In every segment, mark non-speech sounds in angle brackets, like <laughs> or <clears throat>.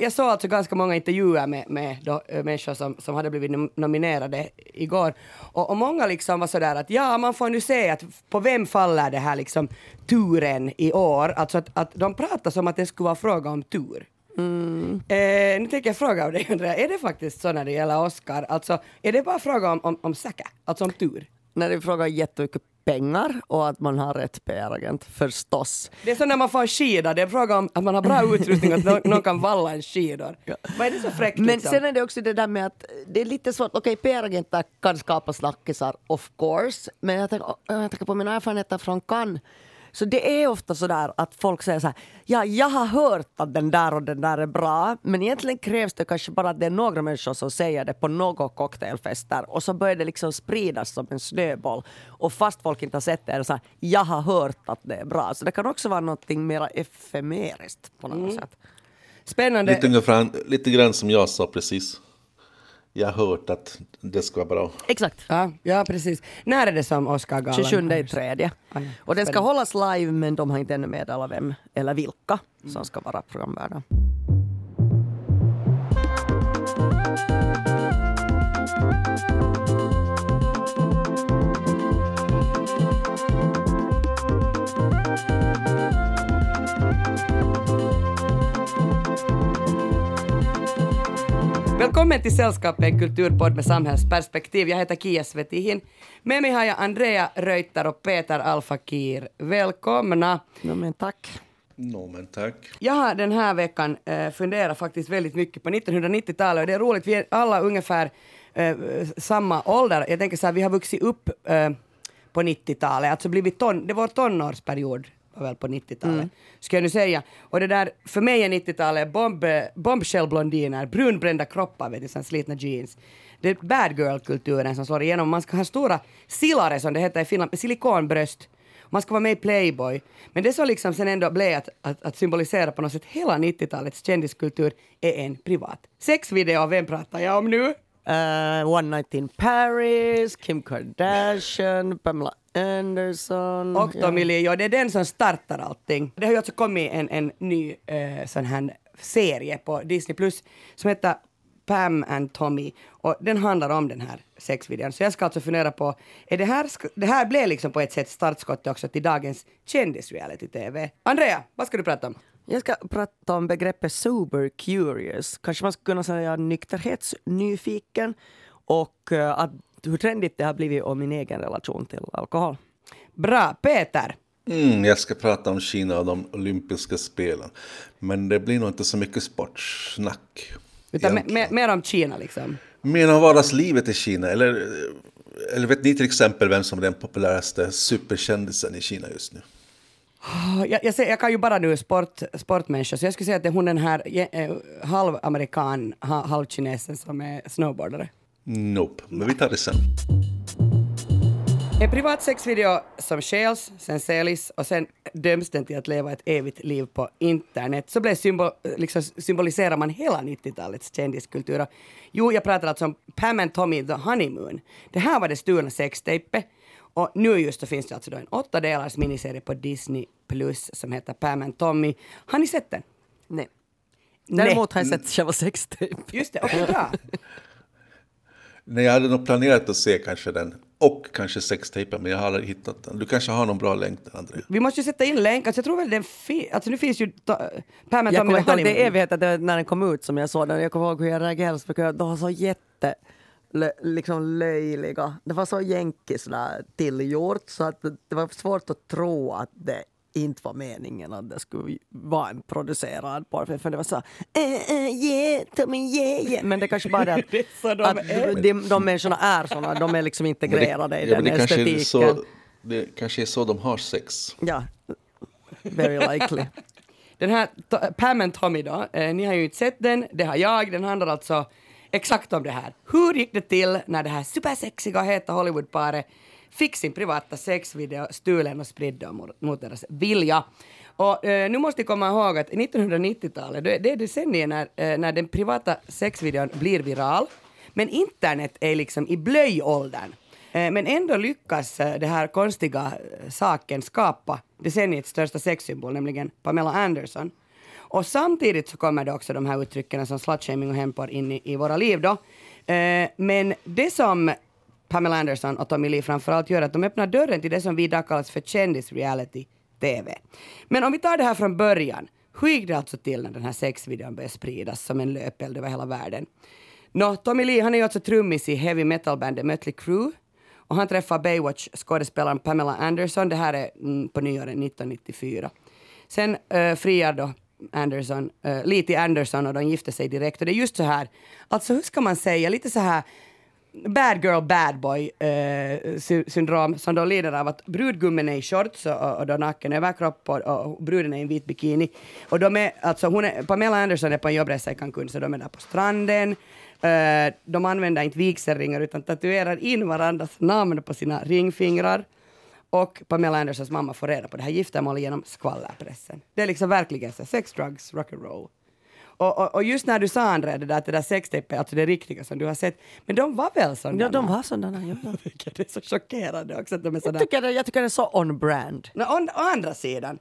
jag såg alltså ganska många intervjuer med, med då, äh, människor som, som hade blivit nom nominerade igår. Och, och många liksom var sådär att ja, man får nu se att på vem faller det här liksom turen i år. Alltså att, att de pratar som att det skulle vara fråga om tur. Mm. Eh, nu tänker jag fråga av dig Andrea, är det faktiskt så när det gäller Oscar? Alltså, är det bara fråga om, om, om säker, alltså om tur? När det är fråga om jättemycket pengar och att man har rätt PR-agent, förstås. Det är som när man får skidor, det är fråga om att man har bra <laughs> utrustning, att någon, kan valla en skidor. Vad är det så fräckt Men liksom? sen är det också det där med att det är lite svårt. Okej, PR-agenter kan skapa snackisar, of course. Men jag tänker, jag tänker på mina erfarenheter från Cannes. Så det är ofta så där att folk säger så här, ja, jag har hört att den där och den där är bra, men egentligen krävs det kanske bara att det är några människor som säger det på några cocktailfester och så börjar det liksom spridas som en snöboll. Och fast folk inte har sett det är det så här, jag har hört att det är bra. Så det kan också vara något mer efemeriskt på något sätt. Spännande. Lite, ungefär, lite grann som jag sa precis. Jag har hört att det ska vara bra. Exakt. Ja, ja, precis. När är det som Oscargalan? 27 i tredje. ja. Och den ska hållas live men de har inte ännu meddelat vem eller vilka som ska vara programvärdar. Välkommen till Sällskapet, en kulturpodd med samhällsperspektiv. Jag heter Kia Svetihin. Med mig har jag Andrea Reuter och Peter Alfakir. Välkomna. Ja, men tack. No, men tack. Jag har den här veckan eh, funderat faktiskt väldigt mycket på 1990-talet och det är roligt, vi är alla ungefär eh, samma ålder. Jag tänker så här, vi har vuxit upp eh, på 90-talet, alltså blivit ton, det var tonårsperiod var väl på 90-talet, ska jag nu säga. Och det där, för mig är 90-talet bomb, bombshell-blondiner, brunbrända kroppar, vet du, såna slitna jeans. Det är bad girl-kulturen som slår igenom. Man ska ha stora silare, som det heter i Finland, med silikonbröst. Man ska vara med i Playboy. Men det som liksom sen ändå blev att, att, att symbolisera på något sätt hela 90-talets kändiskultur är en privat sexvideo. Vem pratar jag om nu? Uh, One Night in Paris, Kim Kardashian, Pamela Anderson. Och Tommy Lee, ja, det är den som startar allting. Det har ju alltså kommit en, en ny eh, sån här serie på Disney Plus som heter Pam and Tommy och den handlar om den här sexvideon. Så jag ska alltså fundera på, är det här, det här blev liksom på ett sätt startskottet också till dagens kändis-reality-tv. Andrea, vad ska du prata om? Jag ska prata om begreppet sober curious. Kanske man skulle kunna säga nykterhetsnyfiken och eh, att hur trendigt det har blivit om min egen relation till alkohol. Bra, Peter! Mm, jag ska prata om Kina och de olympiska spelen. Men det blir nog inte så mycket sportsnack. Utan me- mer om Kina liksom. Mer om vardagslivet i Kina. Eller, eller vet ni till exempel vem som är den populäraste superkändisen i Kina just nu? Oh, Jag, jag, ser, jag kan ju bara nu sport, sportmänniska, så jag skulle säga att det är hon den här eh, halvamerikan, ha, halvkinesen som är snowboardare. Nope, men vi tar det sen. En privat sexvideo som stjäls, sen säljs och sen döms den till att leva ett evigt liv på internet. Så blev symbol, liksom symboliserar man hela 90-talets kändiskultur. Jo, jag pratar alltså om Pam and Tommy The Honeymoon. Det här var det stulna sextejpet. Och nu just så finns det alltså då en åtta delars miniserie på Disney Plus som heter Pam and Tommy. Har ni sett den? Nej. Nej. Däremot har jag sett själva sextape. Just det, okej bra. <laughs> Nej, jag hade nog planerat att se kanske den och kanske sextapen, men jag har aldrig hittat den. Du kanske har någon bra länk där, André? Vi måste ju sätta in länk, alltså jag tror väl den finns, alltså nu finns ju Pam Jag kommer ihåg, det är evigheter det var när den kom ut som jag såg den. Jag kommer ihåg hur jag reagerade så. De var så jätte lö, liksom löjliga. Det var så jänkis tillgjort så att det var svårt att tro att det inte var meningen att det skulle vara en producerad porrfilm. För det var så eh, eh, yeah, Tommy, yeah, yeah. Men det kanske bara är att, <laughs> Det är de att är. de, de människorna är såna. De är liksom integrerade i ja, men den det kanske, är estetiken. så, det kanske är så de har sex. Ja, very likely. Den här Pam and Tommy då, eh, ni har ju inte sett den, det har jag, den handlar alltså exakt om det här. Hur gick det till när det här supersexiga heta Hollywoodparet fick sin privata sexvideo stulen och spridd mot, deras vilja? Och eh, nu måste ni komma ihåg att 1990-talet, det, det är decennier när, eh, när den privata sexvideon blir viral, men internet är liksom i blöjåldern. Eh, Men ändå lyckas eh, det här konstiga eh, saken skapa decenniets största sexsymbol, nämligen Pamela Anderson. Och samtidigt så kommer det också de här uttrycken som slutshaming och hämpor in i, i våra liv då. Eh, men det som Pamela Anderson och Tommy Lee framförallt gör att de öppnar dörren till det som vi idag kallas för kändis-reality-TV. Men om vi tar det här från början. Hur gick det alltså till när den här sexvideon började spridas som en löpeld över hela världen? Nå, Tommy Lee han är ju alltså trummis i heavy metal-bandet Mötley Crüe och han träffar Baywatch-skådespelaren Pamela Anderson. Det här är mm, på nyåret 1994. Sen uh, friar då Anderson, uh, eh, Lee till Anderson och de gifte sig direkt. Och det är just så här, alltså hur ska man säga, lite så här bad girl, bad boy eh, syndrom som då lider av att brudgummen är i shorts och, och då nacken överkropp och, och bruden är i en vit bikini. Och de är, alltså hon är, Pamela Anderson är på en jobbresa i Cancun så de är där på stranden. Eh, de använder inte vigselringar utan tatuerar in varandras namn på sina ringfingrar. Och Pamela Andersons mamma får reda på det här giftermålet genom skvallerpressen. Det är liksom verkligen så sex, drugs, rock'n'roll. Och, och, och, just när du sa André, det där, det där sextejpet, alltså det riktiga som du har sett, men de var väl sådana? Ja, de var sådana. Ja. <laughs> det är så chockerande också att de är sådana. Jag tycker, det, jag tycker det är så on-brand. No, on, å andra sidan,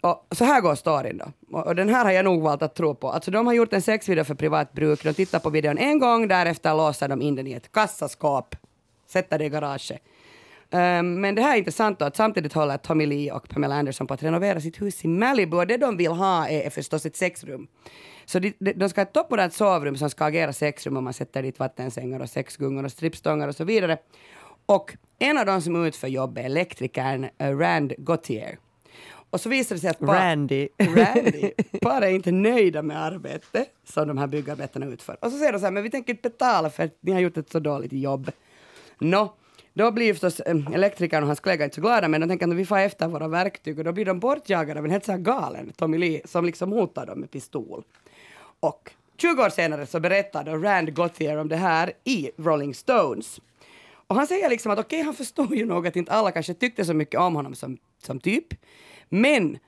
och så här går storyn då. Och den här har jag nog valt att tro på. Alltså de har gjort en sexvideo för privat bruk. De tittar på videon en gång, därefter låser de in den i ett kassaskåp, sätter det i garaget. Um, men det här är intressant då att samtidigt håller Tommy Lee och Pamela Anderson på att renovera sitt hus i Malibu och det de vill ha är, är förstås ett sexrum. Så de, de ska ha ett toppmodernt sovrum som ska agera sexrum om man sätter dit vattensängar och sexgungor och strippstångar och så vidare. Och en av de som utför jobbet är elektrikern uh, Rand Gauthier. Och så visar det sig att par, Randy. Randy <laughs> par är inte nöjda med arbetet som de här byggarbetarna utför. Och så säger de så här, men vi tänker inte betala för att ni har gjort ett så dåligt jobb. Nå, no, då blir förstås eh, elektrikern och hans kollega inte så glada, men de tänker att vi får efter våra verktyg och då blir de bortjagade av en helt så här galen Tommy Lee som liksom hotar dem med pistol. Och 20 år senare så berättade Rand Gauthier om det här i Rolling Stones. Och han säger liksom att okej, okay, han förstår ju nog att inte alla kanske tyckte så mycket om honom som, som typ, men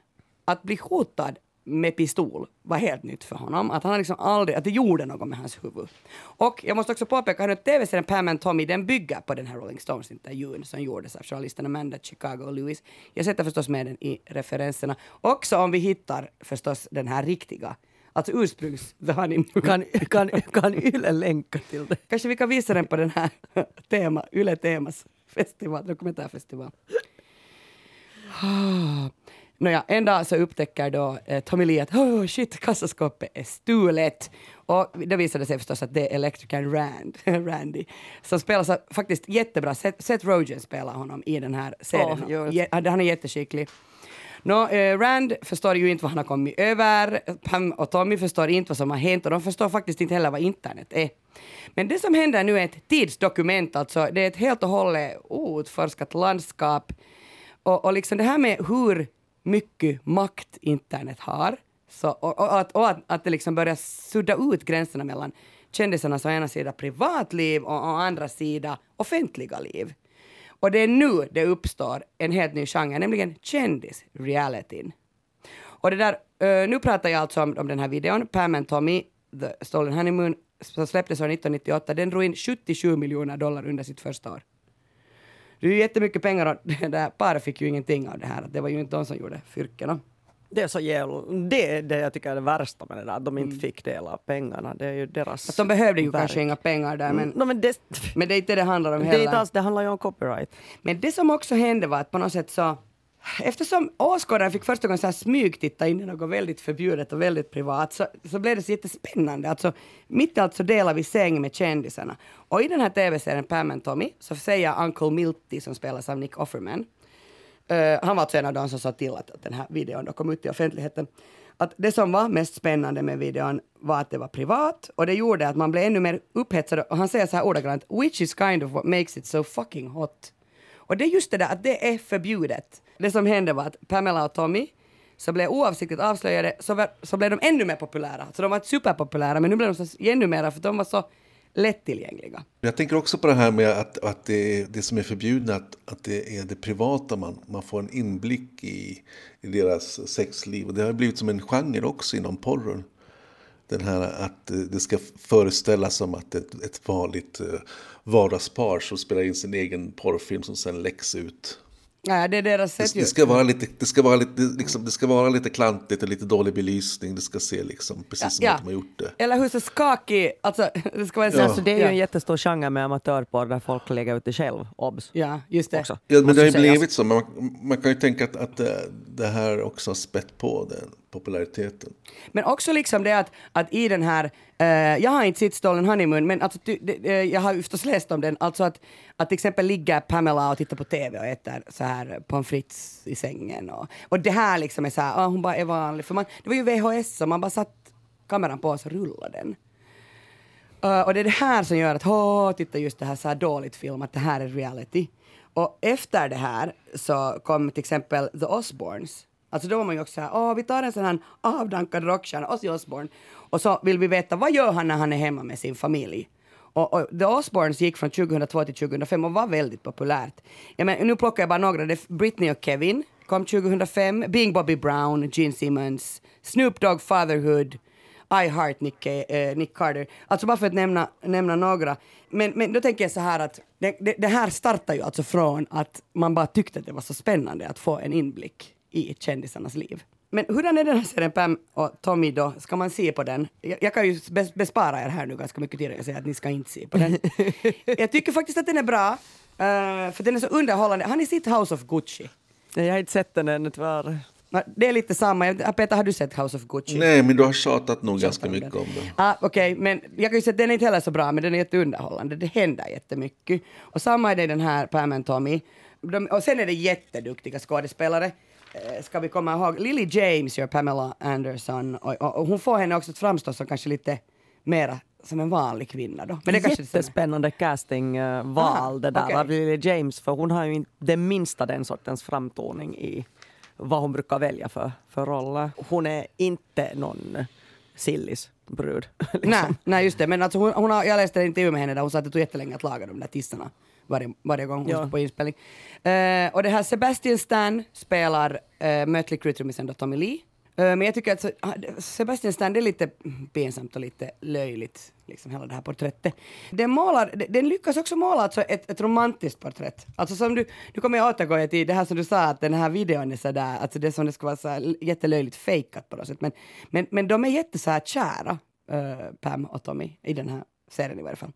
att bli hotad med pistol var helt nytt för honom. Att han liksom aldrig, att det gjorde något med hans huvud. Och jag måste också påpeka att tv-serien Pam and Tommy den bygger på den här Rolling Stones-intervjun som gjordes av journalisterna Amanda Chicago och Lewis. Jag sätter förstås med den i referenserna. Också om vi hittar förstås den här riktiga Alltså ursprungs The <laughs> Honeymoon. Kan, kan, kan Yle länka till det? Kanske vi kan visa den på den här <laughs> tema, Yle Temas festival, dokumentärfestival. Nåja, en dag så upptäcker då eh, Tommy Lee att oh, shit, kassaskåpet är stulet. Och det visade sig förstås att det är elektrikern Rand, <laughs> Randy som spelar så, faktiskt jättebra. Seth, Seth Rogen spelar honom i den här serien. Oh, han är jätteskicklig. No, eh, Rand förstår ju inte vad han har kommit över, Pam och Tommy förstår inte vad som har hänt och de förstår faktiskt inte heller vad internet är. Men det som händer nu är ett tidsdokument, alltså det är ett helt och hållet outforskat landskap. Och, och liksom det här med hur mycket makt internet har. Så, och, och, att, och att, att det liksom börjar sudda ut gränserna mellan kändisarnas å ena sida privatliv och å andra sida offentliga liv. Och det är nu det uppstår en helt ny genre, nämligen kändis-realityn. Och det där, eh, nu pratar jag alltså om, om den här videon, Pam and Tommy, The Stolen Honeymoon, som släpptes år 1998. Den drog in 77 miljoner dollar under sitt första år. Det är ju jättemycket pengar och <laughs> det där paret fick ju ingenting av det här. Det var ju inte de som gjorde fyrken. Det är så jävla, det är det jag tycker är det värsta med det där, att de inte mm. fick del av pengarna. Det är ju deras att De behövde ju verk. kanske inga pengar där men, mm. no, men, det, <laughs> men det är inte det det handlar om heller. Det, är inte alls, det handlar ju om copyright. Men det som också hände var att på något sätt så Eftersom åskådaren fick första gången så här smygtitta in i något väldigt förbjudet och väldigt privat så, så blev det så jättespännande. Alltså, mitt i allt så delar vi säng med kändisarna. Och i den här tv-serien Pam and Tommy så säger Uncle Milty som spelas av Nick Offerman Uh, han var alltså en av de som sa till att, att den här videon då kom ut i offentligheten. Att det som var mest spännande med videon var att det var privat och det gjorde att man blev ännu mer upphetsad. Och han säger så här ordagrant, which is kind of what makes it so fucking hot. Och det är just det där att det är förbjudet. Det som hände var att Pamela och Tommy så blev oavsiktligt avslöjade så, var, så blev de ännu mer populära. Så de var superpopulära men nu blev de så ännu mer för de var så lättillgängliga. Jag tänker också på det här med att, att det, det som är förbjudet, att, att det är det privata man, man får en inblick i, i deras sexliv. Och det har blivit som en genre också inom porren. Den här att det ska föreställas som att ett, ett vanligt uh, vardagspar som spelar in sin egen porrfilm som sen läcks ut Ja, det är deras sätt Det, det, ska vara lite, det, ska vara lite, liksom, det ska vara lite klantigt och lite dålig belysning. Det ska se liksom precis som Ja. att de har gjort det. Eller hur så skakig, alltså <laughs> det ska vara Ja. Alltså, det är ju ja. en jättestor genre med amatörporr där folk lägger ut det själv, obs. Ja, just det. Också. Ja, men det har ju blivit så. Man, man kan ju tänka att, att det, det här också har spett på den populariteten. Men också liksom det att, att i den här, eh, jag har inte sett Stolen Honeymoon, men alltså, ty, de, de, eh, jag har förstås läst om den, alltså att, att till exempel ligga Pamela och titta på TV och äter så här pommes frites i sängen och, och det här liksom är så här, ah, hon bara är vanlig, för man, det var ju VHS så man bara satt kameran på och så rullade den. Uh, och det är det här som gör att, åh, titta just det här så här dåligt film, att det här är reality. Och efter det här så kom till exempel The Osbournes. Alltså då var man ju också så här, åh, vi tar en sån här avdankad rockstjärna, Ozzy Osbourne, och så vill vi veta vad gör han när han är hemma med sin familj. Och, och The Osbournes gick från 2002 till 2005 och var väldigt populärt. Ja, men, nu plockar jag bara några, det är Britney och Kevin kom 2005, Bing Bobby Brown, Gene Simmons, Snoop Dogg Fatherhood, I Heart Nick, eh, Nick Carter. Alltså bara för att nämna, nämna några. Men, men då tänker jag så här att det, det, det här startar ju alltså från att man bara tyckte att det var så spännande att få en inblick i kändisarnas liv. Men hurdan är den här serien Pam och Tommy då? Ska man se på den? Jag, jag kan ju bes- bespara er här nu ganska mycket tid och säga att ni ska inte se på den. <laughs> jag tycker faktiskt att den är bra, eh, för den är så underhållande. Har ni sett House of Gucci? Jag har inte sett den ännu tyvärr. Det är lite samma. Peter, har du sett House of Gucci? Nej, men du har tjatat nog ganska om mycket den. om det. Ah, Okej, men jag kan ju säga att den är inte heller så bra, men den är jätteunderhållande. Det händer jättemycket. Och samma är det den här Pam and Tommy. De, och sen är det jätteduktiga skådespelare. Eh, ska vi komma ihåg, Lily James gör Pamela Anderson och, och, och hon får henne också att framstå som kanske lite mera som en vanlig kvinna då. Men det kanske. Jättespännande castingval Aha, det där okej. av Lily James för hon har ju inte det minsta den sortens framtoning i vad hon brukar välja för, för roller. Hon är inte någon sillis brud. <laughs> liksom. Nej, nej, just det. Men alltså hon, hon har, jag läste en intervju med henne där hon sa att det tog jättelänge att laga de där tissarna varje, varje gång hon Ja. på inspelning. Eh, och det här Sebastian Stan spelar uh, Mötley Crüe-trummisen Tommy Lee. Eh, men jag tycker att så, ah, Sebastian Stan, det är lite pinsamt och lite löjligt, liksom hela det här porträttet. Den, målar, den- lyckas också måla alltså ett, ett romantiskt porträtt. Alltså som du, nu kommer jag återgå till det här som du sa, att den här videon är sådär, alltså det som det ska vara så här jättelöjligt fejkat på något sätt. Men, men, men de är jätte så här kära, Pam och Tommy, i den här serien i varje fall.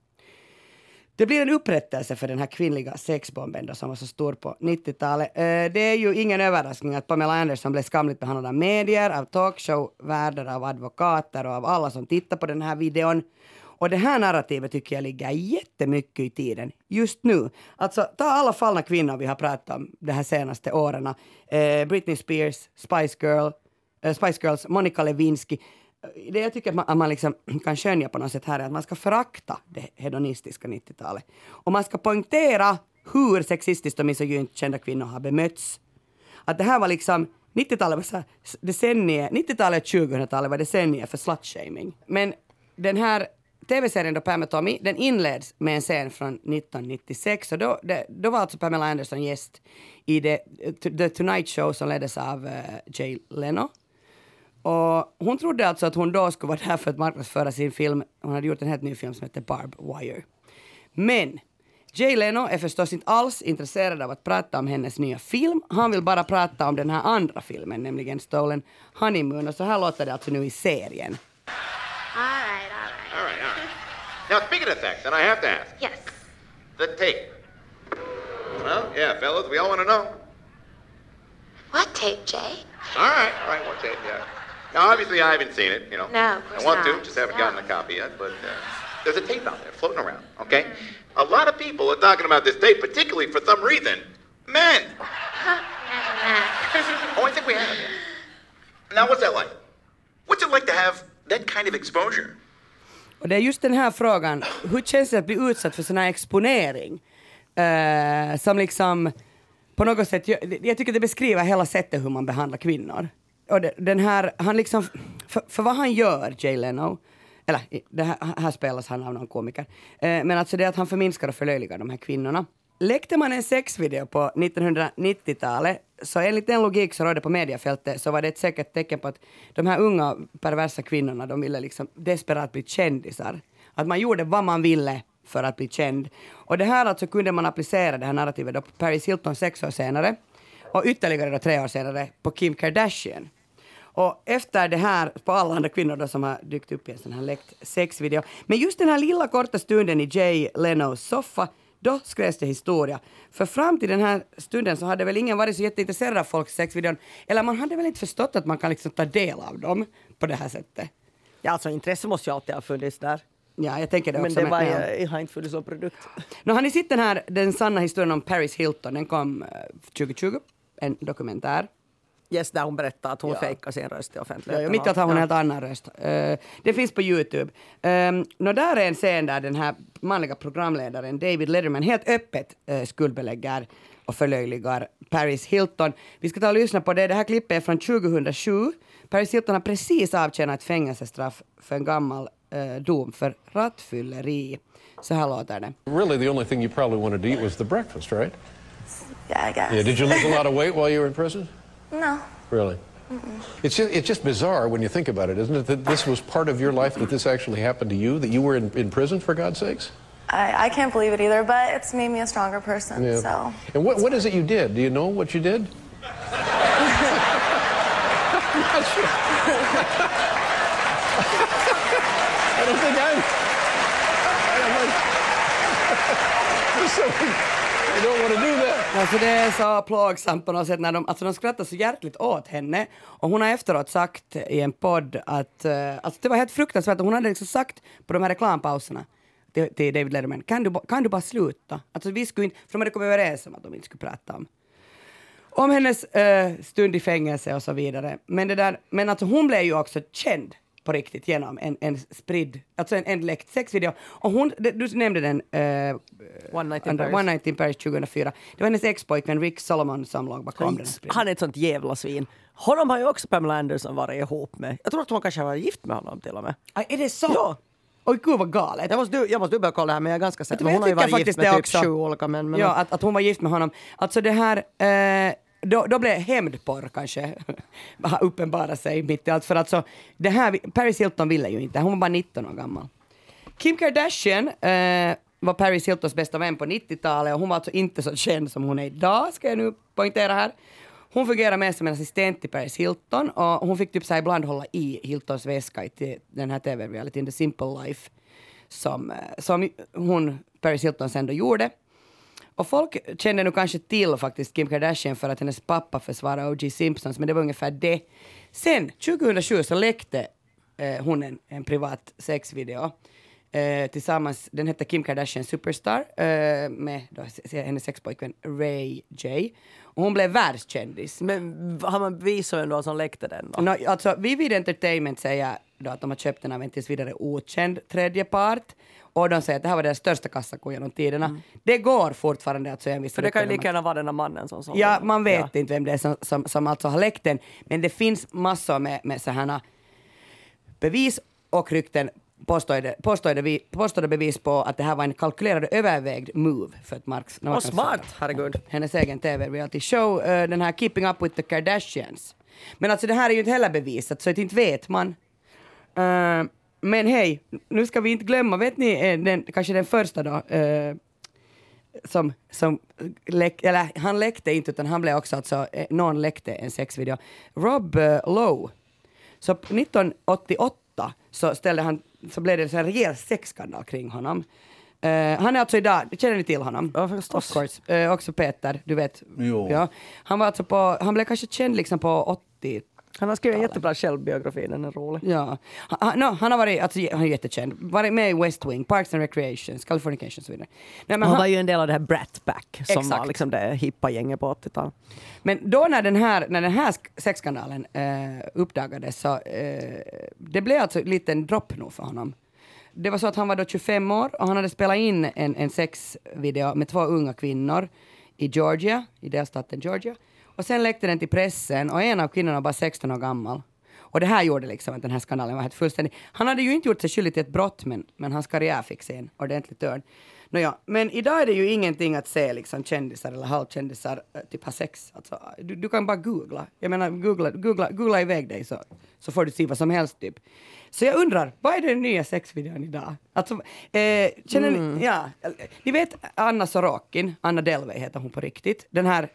Det blir en upprättelse för den här kvinnliga sexbomben då, som var så stor på 90-talet. Eh, det är ju ingen överraskning att Pamela Anderson blev skamligt behandlad av medier, av talkshow-värdar, av advokater och av alla som tittar på den här videon. Och det här narrativet tycker jag ligger jättemycket i tiden just nu. Alltså ta alla fallna kvinnor vi har pratat om de här senaste åren. Eh, Britney Spears, Spice Girl, eh, Spice Girls, Monica Lewinsky. Det jag tycker att man, att man liksom <clears throat> kan skönja på något sätt här är att man ska förakta det hedonistiska 90-talet. Och man ska poängtera hur sexistiskt och misogynt kända kvinnor har bemötts. Att det här var liksom 90-talet var så här 90-talet och 2000-talet var decennier för slutshaming. Men den här tv-serien då Pam och Tommy, den inleds med en scen från 1996 och då, det, då var alltså Pamela Anderson gäst i det, eh, The Tonight Show som leddes av uh, Jay Leno. Och hon trodde alltså att hon då skulle vara där för att marknadsföra sin film. Hon hade gjort en helt ny film som heter Barb Wire. Men Jay Leno är förstås inte alls intresserad av att prata om hennes nya film. Han vill bara prata om den här andra filmen, nämligen Stolen Honeymoon. Och så här låter det alltså nu i serien. All right, all right. All right, all right. Now, speaking of sex, and I have to ask, Yes. the tape. Well, yeah, fellas, we all want to know. What tape, Jay? All right, all right, what tape? Yeah. Now, obviously, I haven't seen it. You know, No, of course I want not. to, just haven't No. gotten a copy yet. But uh, there's a tape out there floating around. Okay, a lot of people are talking about this tape, particularly for some reason, men. <laughs> Oh, I think we have. Yeah. Now, what's that like? What's it like to have that kind of exposure? Och det är just den här frågan, hur känns det att bli utsatt för sån här exponering? Eh, som liksom på något sätt, jag, jag tycker det beskriver hela sättet hur man behandlar kvinnor. Och den här, han liksom, för, för vad han gör, Jay Leno, eller det här, här spelas han av någon komiker, eh, men alltså det att han förminskar och förlöjligar de här kvinnorna. Läckte man en sexvideo på 1990-talet så enligt den logik som rådde på mediafältet så var det ett säkert tecken på att de här unga perversa kvinnorna de ville liksom desperat bli kändisar. Att man gjorde vad man ville för att bli känd. Och det här alltså kunde man applicera det här narrativet då på Paris Hilton sex år senare och ytterligare då tre år senare på Kim Kardashian. Och efter det här, på alla andra kvinnor då som har dykt upp i en sån här läckt sexvideo. Men just den här lilla korta stunden i Jay Lenos soffa, då skrevs det historia. För fram till den här stunden så hade väl ingen varit så jätteintresserad av folks sexvideon, eller man hade väl inte förstått att man kan liksom ta del av dem på det här sättet. Ja, alltså intresse måste ju alltid ha funnits där. Ja, jag tänker det Men också. det var, ja. jag har inte funnits som produkt. Nu har ni sett den här, den sanna historien om Paris Hilton, den kom eh, 2020, en dokumentär. Yes, där hon berättar att hon Ja. fejkar sin röst i offentligheten. ja, mitt i att har hon en Ja. helt annan röst. Eh, det finns på Youtube. Um, nå där är en scen där den här manliga programledaren David Letterman helt öppet uh, skuldbelägger och förlöjligar Paris Hilton. Vi ska ta och lyssna på det. Det här klippet är från 2007. Paris Hilton har precis avtjänat ett fängelsestraff för en gammal eh, dom för rattfylleri. Så här låter det. Really, the only thing you probably wanted to eat was the breakfast, right? Yeah, I guess. Yeah. Did you lose a lot of weight while you were in prison? <laughs> No. Really? It's just, it's just bizarre when you think about it, isn't it? That this was part of your life, that this actually happened to you, that you were in, in prison, for God's sakes? I, I can't believe it either, but it's made me a stronger person. yeah. So And what, what is it you did? Do you know what you did? Not <laughs> sure. <laughs> I don't think I'm. I don't. So, you don't want to do that. Alltså det är så plågsamt på något sätt när de, alltså de skrattar så hjärtligt åt henne och hon har efteråt sagt i en podd att uh, alltså det var helt fruktansvärt hon hade liksom sagt på de här reklampauserna till, till David Letterman, kan du, ba- kan du bara sluta? Alltså vi skulle inte, för de hade kommit överens om att de inte skulle prata om om hennes eh, stund i fängelse och så vidare. Men, det där, men alltså hon blev ju också känd på riktigt genom en, en spridd, alltså en, en läckt sexvideo. Och hon, du nämnde den, eh, One Night in Paris. One Night in Paris 2004. Det var hennes expojkvän Rick Solomon som låg bakom den. Han är ett sånt jävla svin. Honom har ju också Pamela Anderson varit ihop med. Jag tror att hon kanske var gift med honom till och med. Aj, är det så? Ja. Oj gud vad galet. Jag måste, du- jag måste dubbelkolla här men jag är ganska säker. Hon har ju varit gift med typ också. sju olika män. Men ja, att, att hon var gift med honom. Alltså det här, eh, då, då blev hämndporr kanske <laughs> uppenbara sig mitt i allt. För alltså, det här, Paris Hilton ville ju inte, hon var bara 19 år gammal. Kim Kardashian eh, var Paris Hiltons bästa vän på 90-talet och hon var alltså inte så känd som hon är idag, ska jag nu poängtera här. Hon fungerade mer som en assistent till Paris Hilton och hon fick typ så ibland hålla i Hiltons väska i till den här tv-realityn The Simple Life som, eh, som hon, Paris Hilton, sen då gjorde. Och folk kände nu kanske till faktiskt Kim Kardashian för att hennes pappa försvarade O.J. Simpsons, men det var ungefär det. Sen, 2007, så läckte eh, hon en, en privat sexvideo eh, tillsammans, den hette Kim Kardashian Superstar, eh, med då, hennes sexpojkvän Ray J. Och hon blev världskändis. Men har man bevis vem det var som läckte den då? No, alltså, Vivid Entertainment säger då att de har köpt den av en tills vidare okänd tredje part. Och de säger att det här var deras största kassako genom tiderna. Det går fortfarande att säga en viss Mm. För det kan ju lika gärna vara den här mannen som sålde Ja, man vet inte vem det är som, som, som alltså har läckt den. Men det finns massor med, med sådana bevis och rykten, påstådda, vi- påstådda bevis på att det här var en kalkylerad och övervägd move för att Marx... Vad smart, herregud. Hennes egen tv-reality show, eh, den här Keeping Up with the Kardashians. Men alltså det här är ju inte heller bevisat, så att inte vet man. Eh, men hej, nu ska vi inte glömma, vet ni, eh, den, kanske den första då, eh, som, som läck, eller han läckte inte utan han blev också alltså, eh, någon läckte en sexvideo. Rob eh, Lowe. Så 1988 så ställde han, så blev det en rejäl sexskandal kring honom. Eh, han är alltså idag, känner ni till honom? Ja, förstås. Of course. Eh, också Peter, du vet. Jo. Ja. Han var alltså på, han blev kanske känd liksom på 80 Han har skrivit en jättebra självbiografi, den är rolig. Ja. Han, no, han har varit, alltså, han är jättekänd, varit med i West Wing, Parks and Recreations, Californication och så vidare. Nej, Han han, var ju en del av det här Brat Pack som Exakt. var liksom det hippa gänget på 80-talet. men då när den här, när den här sk- sexskandalen eh, uppdagades så eh, det blev alltså en liten dropp nog för honom. Det var så att han var då 25 år och han hade spelat in en, en sexvideo med två unga kvinnor i Georgia, i delstaten Georgia. Och sen läckte den till pressen och en av kvinnorna var bara 16 år gammal. Och det här gjorde liksom att den här skandalen var helt fullständig. Han hade ju inte gjort sig skyldig till ett brott men, men hans karriär fick sig en ordentlig törn. Nåja, men idag är det ju ingenting att se liksom kändisar eller halvkändisar eh, typ ha sex. Alltså, du, du kan bara googla. Jag menar, googla, googla, googla iväg dig så, så får du se vad som helst typ. Så jag undrar, vad är den nya sexvideon idag? Alltså, eh, känner ni, ja, ni vet Anna Sorokin, Anna Delvey heter hon på riktigt, den här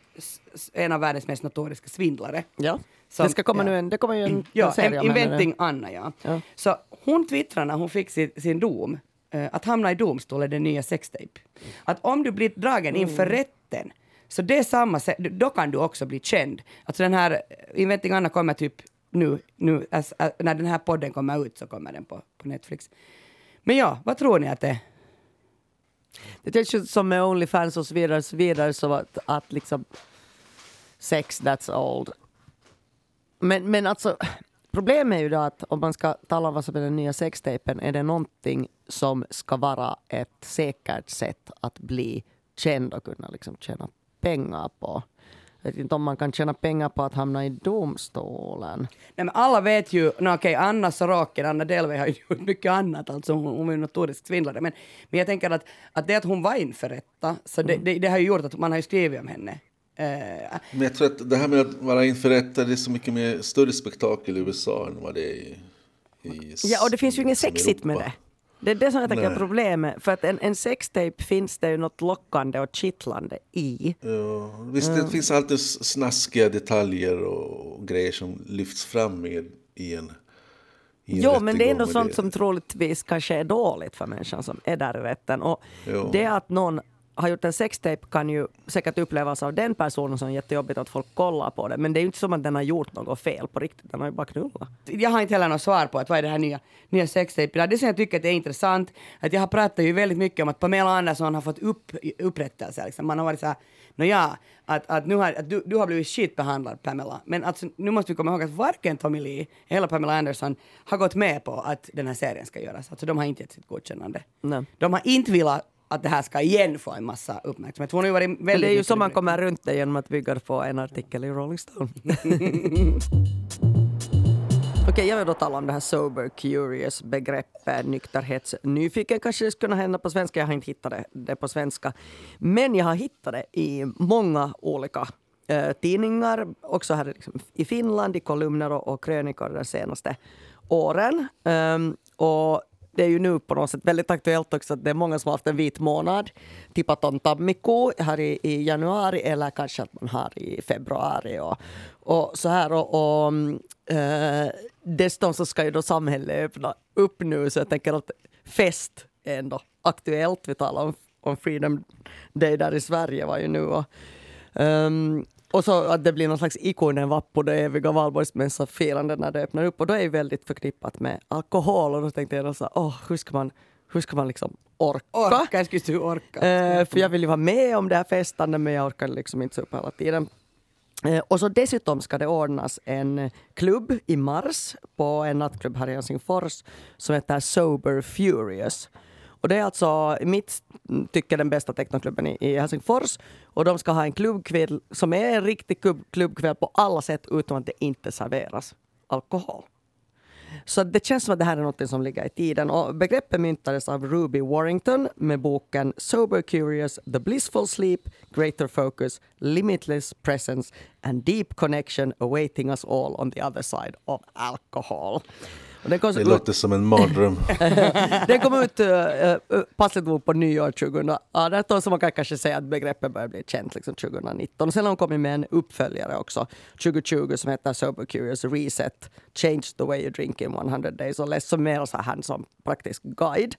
en av världens mest notoriska svindlare. Ja. Som- det ska komma ja. nu en, det kommer ju en, Ja, en serie om henne. Inventing Anna, ja. Ja. Så hon twittrade när hon fick sin, sin dom, att hamna i domstol är den nya sextape. Att om du blir dragen inför Mm. rätten, så det är samma då kan du också bli känd. Alltså den här eh, Inventing Anna kommer typ nu, nu as, as, när den här podden kommer ut så kommer den på, på Netflix. Men ja, vad tror ni att det är? Det känns ju som med Onlyfans och så vidare, så vidare så att, att liksom sex, that's old. Men, men alltså, problemet är ju då att om man ska tala om vad som är den nya sextapen, är det någonting som ska vara ett säkert sätt att bli känd och kunna liksom tjäna pengar på. Jag vet inte om man kan tjäna pengar på att hamna i domstolen. Nej, men alla vet ju, no, okej, Anna Sorokin, Anna Delvey har ju gjort mycket annat, alltså hon, hon är en notorisk svindlare, men, men jag tänker att, att det att hon var inför rätta, så det, det, det har ju gjort att man har ju skrivit om henne. Eh, Men jag tror att det här med att vara inför rätta, det är så mycket mer större spektakel i USA än vad det är i, i Ja, och det finns ju inget sexigt med det. Det är det som jag tänker är problemet. För att en, en sextape finns det ju något lockande och kittlande i. Ja, visst, det finns alltid snaskiga detaljer och grejer som lyfts fram i, i en Jo, men det är ändå sånt som troligtvis kanske är dåligt för människan som är där i rätten. Och Jo. det att någon har gjort en sextape kan ju säkert upplevas av den personen som jättejobbigt att folk kollar på det. Men det är ju inte som att den har gjort något fel på riktigt. Den har ju bara knullat. jag har inte heller något svar på att vad är det här nya, nya sextape. Det som jag tycker att det är intressant, att jag har pratat ju väldigt mycket om att Pamela Andersson har fått upp, upprättelse. Liksom. Man har varit så här, nåja, att, att, nu har, att du, du har blivit skitbehandlad Pamela. Men alltså, nu måste vi komma ihåg att varken Tommy Lee eller Pamela Anderson har gått med på att den här serien ska göras. Alltså de har inte gett sitt godkännande. Nej. De har inte velat att det här ska igen få en massa uppmärksamhet. Hon har ju varit väldigt det är ju så man kommer runt det genom att bygga på en artikel i Rolling Stone. <laughs> Okej, jag vill då tala om det här sober curious begreppet, nykterhetsnyfiken kanske det skulle kunna hända på svenska. Jag har inte hittat det, det på svenska. Men jag har hittat det i många olika eh, tidningar, också här liksom, i Finland, i kolumner och, och krönikor de senaste åren. Ehm, och det är ju nu på något sätt väldigt aktuellt också att det är många som har haft en vit månad. Tippat om tammikko här i, i januari eller kanske att man har i februari. Och, och så här. Och, och, eh, äh, dessutom så ska ju då samhället öppna upp nu så jag tänker att fest är ändå aktuellt. Vi talar om, om Freedom Day där i Sverige var ju nu. Och, ehm, och så att det blir någon slags ikonen vappu, det eviga valborgsmässafirande när det öppnar upp. Och då är det väldigt förknippat med alkohol. Och då tänkte jag då så här, hur ska man, hur ska man liksom orka? Orka, jag skulle säga orka. Eh, för jag vill ju vara med om det här festandet men jag orkar liksom inte så upp hela tiden. Eh, och så dessutom ska det ordnas en klubb i mars på en nattklubb här i Helsingfors som heter Sober Furious. Och det är alltså i mitt tycke den bästa technoklubben i, i Helsingfors. Och de ska ha en klubbkväll som är en riktig klubb, klubbkväll på alla sätt utom att det inte serveras alkohol. Så det känns som att det här är något som ligger i tiden. Och begreppet myntades av Ruby Warrington med boken Sober Curious, The Blissful Sleep, Greater Focus, Limitless Presence and Deep Connection awaiting us all on the other side of alcohol. Den kom Det låter som en mardröm. <laughs> den kom ut uh, passligt nog på nyår 2018, så man kan kanske säga att begreppet börjar bli känt liksom 2019. Och sen har de kommit med en uppföljare också 2020 som heter Sober Curious Reset, Change the way you drink in 100 days och less, som mer så här som praktisk guide.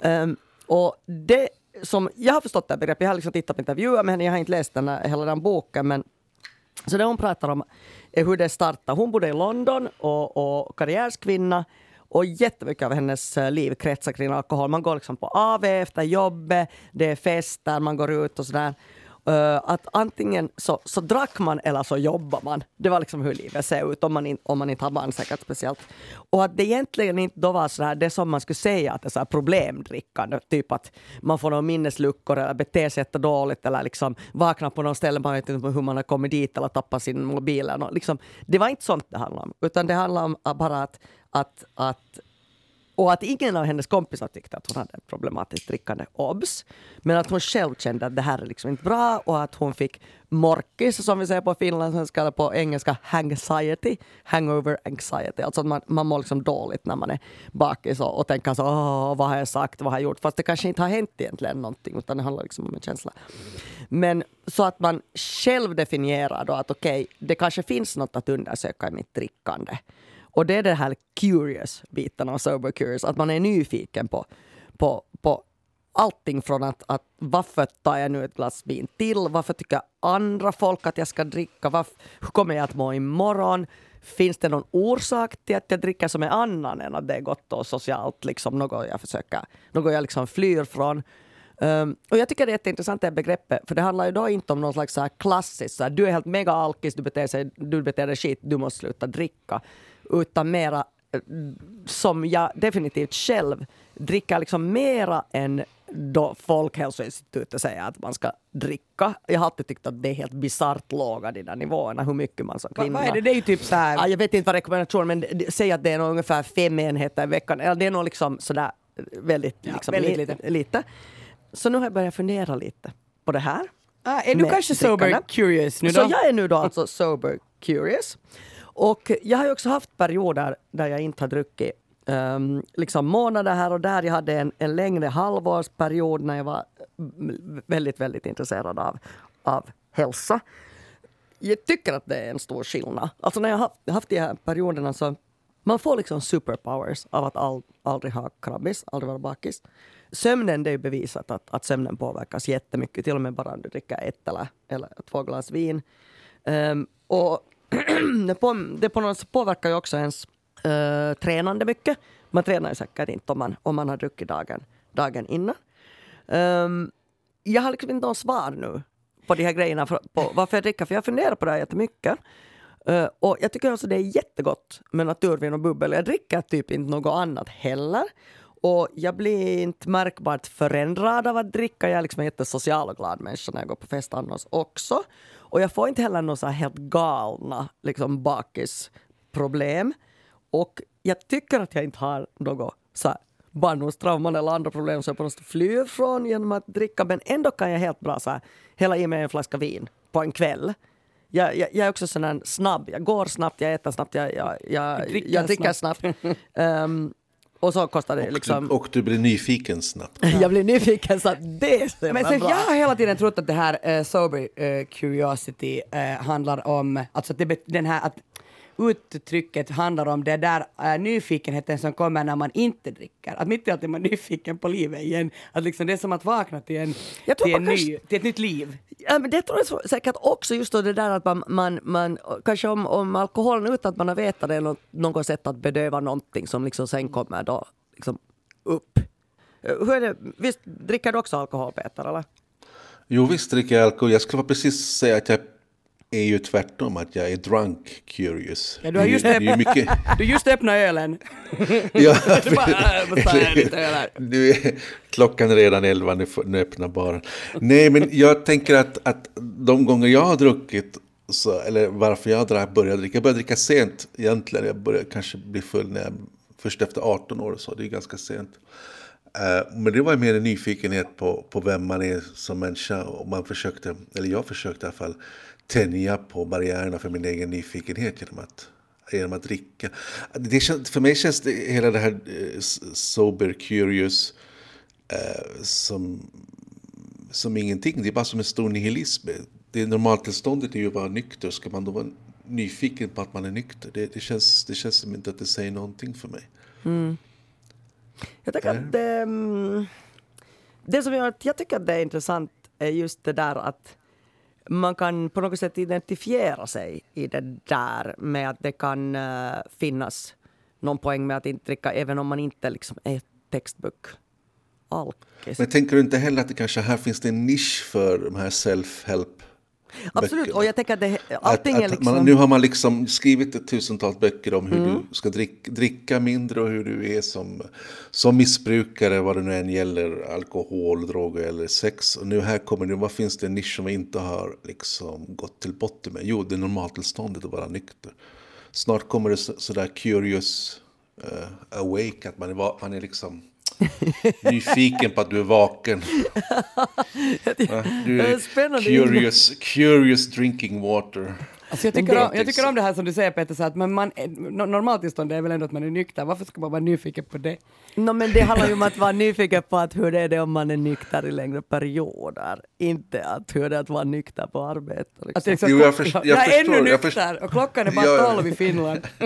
Um, och det som jag har förstått det här begreppet, jag har liksom tittat på intervjuer med henne, jag har inte läst den här, hela den boken, men så det hon pratar om är hur det startade. Hon bodde i London och, och karriärskvinna. Och jättemycket av hennes eh, liv kretsar kring alkohol. Man går liksom på AV efter jobbet, det är fester, man går ut och sådär. Eh, att antingen så, så drack man eller så jobbade man. Det var liksom hur livet ser ut om man, in, om man inte har barn säkert speciellt. Och att det egentligen inte då var så här, det som man skulle säga att det är så här problemdrickande. Typ att man får några minnesluckor eller beter sig jättedåligt eller liksom vaknar på något ställe, man vet inte hur man har kommit dit eller tappat sin mobil. Eller något. Liksom, det var inte sånt det handlade om, utan det handlade om bara att, att, att och att ingen av hennes kompisar tyckte att hon hade ett problematiskt drickande, obs. Men att hon själv kände att det här är liksom inte bra och att hon fick morkis, som vi säger på finlandssvenska, eller på engelska anxiety, hangover anxiety. Alltså att man, man mår liksom dåligt när man är bakis och, och tänker så Åh, vad har jag sagt, vad har jag gjort? Fast det kanske inte har hänt egentligen någonting, utan det handlar liksom om en känsla. Men så att man själv definierar då att okej, okay, det kanske finns något att undersöka i mitt drickande. Och det är det här curious-biten av sober curious, att man är nyfiken på, på, på allting från att, att varför tar jag nu ett glas vin till? Varför tycker andra folk att jag ska dricka? Varför, hur kommer jag att må imorgon? Finns det någon orsak till att jag dricker som är annan än att det är gott och socialt, liksom något jag försöker, något jag liksom flyr från? Um, och jag tycker det är jätteintressant det begreppet, för det handlar ju då inte om någon slags så klassiskt, så här, du är helt mega alkis, du beter, sig, du beter dig skit, du måste sluta dricka utan mera eh, som jag definitivt själv dricker liksom mera än då Folkhälsoinstitutet säger att man ska dricka. Jag har alltid tyckt att det är helt bisarrt låga de där nivåerna, hur mycket man som kvinna... Vad är det? Det är ju typ så här... Ja, jag vet inte vad rekommendationen men säg att det är nog ungefär fem enheter i veckan. Eller det är nog liksom sådär väldigt, Ja, liksom, väldigt lite. lite. Så nu har jag börjat fundera lite på det här. Ah, är du kanske sober drickande. curious nu då? Så jag är nu då alltså sober curious. Och jag har ju också haft perioder där jag inte har druckit um, liksom månader här och där. Jag hade en, en längre halvårsperiod när jag var mm, väldigt, väldigt intresserad av, av hälsa. Jag tycker att det är en stor skillnad. Alltså när jag har haft, haft de här perioderna så man får liksom superpowers av att all, aldrig ha krabbis, aldrig vara bakis. Sömnen, det är bevisat att, att sömnen påverkas jättemycket, till och med bara om du dricker ett eller, eller två glas vin. Um, och <clears throat> det, på, det på något sätt påverkar ju också ens uh, tränande mycket. Man tränar ju säkert inte om man, om man har druckit dagen, dagen innan. Um, jag har liksom inte något svar nu på de här grejerna, för, på varför jag dricker, för jag funderar på det här jättemycket. Uh, och jag tycker också det är jättegott med naturvin och bubbel. Jag dricker typ inte något annat heller. Och jag blir inte märkbart förändrad av att dricka. Jag är liksom en jättesocial och glad människa när jag går på fest annars också. Och jag får inte heller några helt galna liksom bakisproblem. Och jag tycker att jag inte har något så här barndomstrauman eller andra problem som jag på något sätt flyr från genom att dricka. Men ändå kan jag helt bra så här, hälla i mig en flaska vin på en kväll. Jag, jag, jag är också sån snabb. Jag går snabbt, jag äter snabbt, jag, jag, jag, dricker jag dricker snabbt. <laughs> Ehm, och så kostar det Och, liksom... du, och du blir nyfiken snabbt. <laughs> Jag blir nyfiken så att det är så Men sen, bra. jag har hela tiden trott att det här eh, sober eh, curiosity eh, handlar om, alltså att det, den här, att uttrycket handlar om det där eh, nyfikenheten som kommer när man inte dricker. Att mitt i allt är man nyfiken på livet igen. Att liksom det är som att vakna till, en, Jag tror till, en ny, till ett nytt liv. Ja, men det tror jag säkert också just då det där att man, man, man kanske om, om alkoholen utan att man har vetat det är något, något sätt att bedöva någonting som liksom sen kommer då liksom upp. Hur är det, visst dricker du också alkohol Peter eller? Jo, visst dricker jag alkohol. Jag skulle precis säga att jag är ju tvärtom, att jag är drunk curious. Ja, du har just det är mycket... <laughs> Du just öppnat ölen. <laughs> ja, <laughs> Du bara, äh, måste lite öl här. Är klockan är redan elva, nu, nu öppnar baren. Nej, men jag tänker att, att de gånger jag har druckit, så, eller varför jag dra- började dricka, jag började dricka sent egentligen. Jag började kanske bli full när jag, först efter 18 år, så det är ganska sent. Eh, men det var mer en nyfikenhet på, på vem man är som människa. Och man försökte, eller jag försökte i alla fall, tänja på barriärerna för min egen nyfikenhet genom att, genom att dricka. Det känns, för mig känns det, hela det här eh, sober curious eh, som, som ingenting. Det är bara som en stor nihilism. Det normaltillståndet är ju att vara nykter. Ska man då vara nyfiken på att man är nykter? Det, det, känns, det känns som inte att det säger någonting för mig. Jag tycker att det, mm, det som att jag tycker att det är intressant är just det där att man kan på något sätt identifiera sig i det där med att det kan uh, finnas någon poäng med att inte dricka även om man inte liksom är textbook alkis. Men tänker du inte heller att det kanske här finns det en nisch för de här self-help Absolut, böckerna? och jag tänker att det, allting att, är liksom... man, nu har man liksom skrivit ett tusentals böcker om hur du ska drick, dricka mindre och hur du är som, som missbrukare, vad det nu än gäller, alkohol, droger eller sex. Och nu här kommer det, vad finns det en nisch som vi inte har liksom gått till botten med? Jo, det är normaltillståndet att vara nykter. Snart kommer det så, sådär curious eh, awake, att man är, man är liksom nyfiken på att du är vaken. <laughs> Du är curious, curious drinking water. Alltså jag, tycker om, jag tycker om det här som du säger Peter, så att men man, är- no- normaltillstånd är väl ändå att man är nykter. Varför ska man vara nyfiken på det? No, men det handlar ju om att vara nyfiken på att hur det är det om man är nykter i längre perioder. Inte att hur det är att vara nykter på arbetet. Liksom. Att det är så- Jo, jag jag jag är ännu förstår, jag nykter och klockan är bara tolv i Finland. <laughs>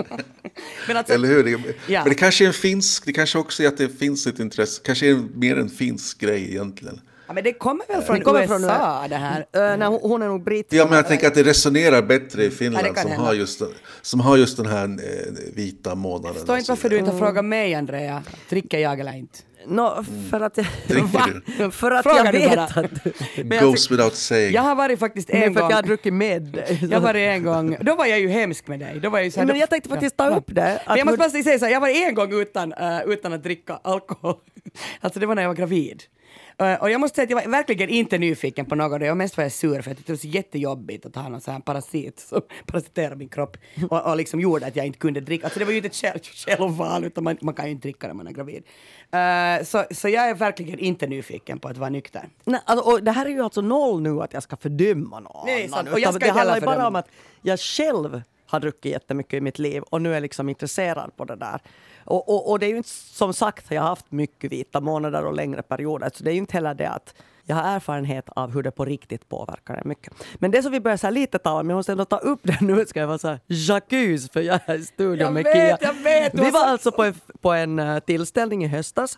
men alltså, Eller hur? Det, Ja. Men det kanske är en finsk, det kanske också är att det finns ett intresse, kanske är mer en finsk grej egentligen. Ja, men det kommer väl från Det kommer USA från- det här? Äh, nej, hon, är nog britt. Ja, men jag tänker att det resonerar bättre i Ja, Finland kan som, hända. har just, den- som har just den här eh, vita månaden. Förstår och inte så varför du inte har frågat mig Andrea. Dricker jag eller inte? No, för att jag, du? för att Frågar jag vet att du... <laughs> Men jag goes without saying. Jag har varit faktiskt Nej, en för att gång. jag har druckit med dig. <laughs> Jag var en gång, då var jag ju hemsk med dig. Då var jag, ju så här, Men då- jag tänkte faktiskt ta upp det, jag måste bara säga så här, jag var en gång utan, eh, utan att dricka alkohol. <laughs> alltså det var när jag var gravid. Eh, och jag måste säga att jag var verkligen inte nyfiken på något. Jag mest var jag sur för att det var så jättejobbigt att ha någon sån här parasit som <laughs> parasiterade min kropp och, och liksom gjorde att jag inte kunde dricka. Alltså det var ju inte ett själv, <laughs> självval utan man, man kan ju inte dricka när man är gravid. Eh, så, så jag är verkligen inte nyfiken på att vara nykter. Nej, alltså, och det här är ju alltså noll nu att jag ska fördöma någon Nej, annan. Och jag ska det handlar ju bara om att jag själv har druckit jättemycket i mitt liv och nu är liksom intresserad på det där. Och, och, och det är ju inte som sagt, jag har haft mycket vita månader och längre perioder, så det är ju inte heller det att jag har erfarenhet av hur det på riktigt påverkar en mycket. Men det som vi börjar så lite tala om, jag måste ändå ta upp det nu, ska jag vara så här Jacques, för jag är i studion Jag med vet, Kia. jag vet, vi var alltså på en, på en eh, tillställning i höstas.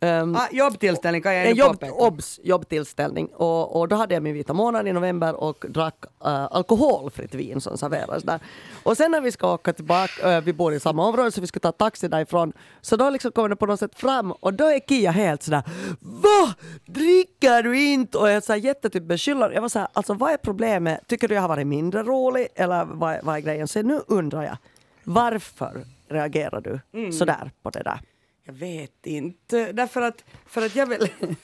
Ehm, Ah, jobbtillställning kan jag en ännu jobb, påpeka. obs, jobbtillställning. Och, och då hade jag min vita månad i november och drack äh, alkoholfritt vin som serveras där. Och sen när vi ska åka tillbaka, äh, vi bor i samma område så vi ska ta taxi därifrån, så då liksom kommer det på något sätt fram och då är Kia helt sådär Va? Dricker du inte? Och jag så här jättetyp beskyller. Jag var såhär, alltså vad är problemet? Tycker du jag har varit mindre rolig eller vad, är- vad är grejen? Så nu undrar jag, varför reagerar du Mm. sådär på det där? Jag vet inte. Därför att, för att jag vill... <laughs>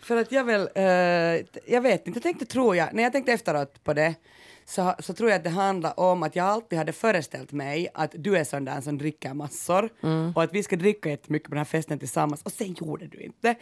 För att jag vill... Uh, jag vet inte. Jag tänkte, tror jag, när jag tänkte efteråt på det så, så tror jag att det handlar om att jag alltid hade föreställt mig att du är sån där som dricker massor och att vi ska dricka jättemycket på den här festen tillsammans och sen gjorde du inte.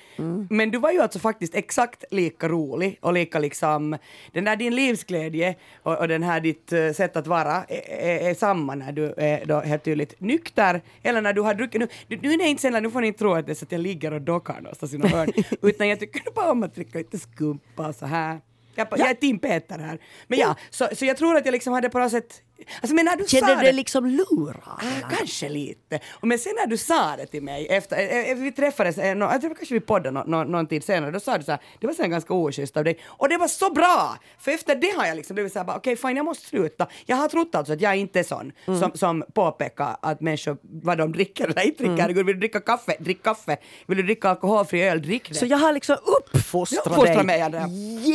Men du var ju alltså faktiskt exakt lika rolig och lika liksom den där din livsglädje och, och den här ditt eh, sätt att vara är, är, är samma när du är då helt tydligt nykter eller när du har druckit. Nu, nu, är det inte sen, nu får ni inte tro att det är så att jag ligger och dockar någonstans i något hörn <laughs> utan jag tycker bara om att dricka lite skumpa och så här. Jag, jag är Tim Peter här. Men ja, så, så jag tror att jag liksom hade på något sätt... Alltså men när du sa Känner du det, dig liksom lurad? Ah, kanske lite. Och men sen när du sa det till mig efter, eh, eh, vi träffades, eh, nå- jag tror kanske vi poddade nå- nå- någon tid senare, då sa du så här, det var sen ganska oschysst av dig. Och det var så bra! För efter det har jag liksom blivit så här, okej fine jag måste sluta. Jag har trott alltså att jag inte är sån som, som påpekar att människor, vad de dricker eller inte dricker. Herregud, Vill du dricka kaffe, drick kaffe. Vill du dricka alkoholfri öl, drick det. Så jag har liksom uppfostrat dig. mig.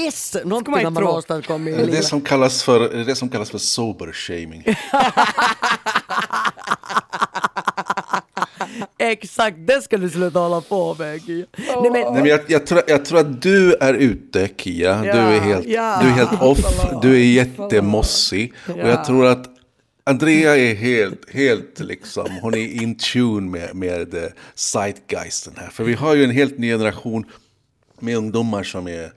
Yes! Någonting har man åstadkommit i Det det som kallas för, det är det som kallas för sober shaming. <laughs> Exakt, det ska du sluta hålla på med. Kia. Nej, men, Nej, men jag, jag, tror, jag tror att du är ute, Kia. Ja, du, är helt, ja. du är helt off. Du är jättemossig. Och Ja. jag tror att Andrea är helt, helt liksom, hon är in tune med, med zeitgeisten här. För vi har ju en helt ny generation med ungdomar som är,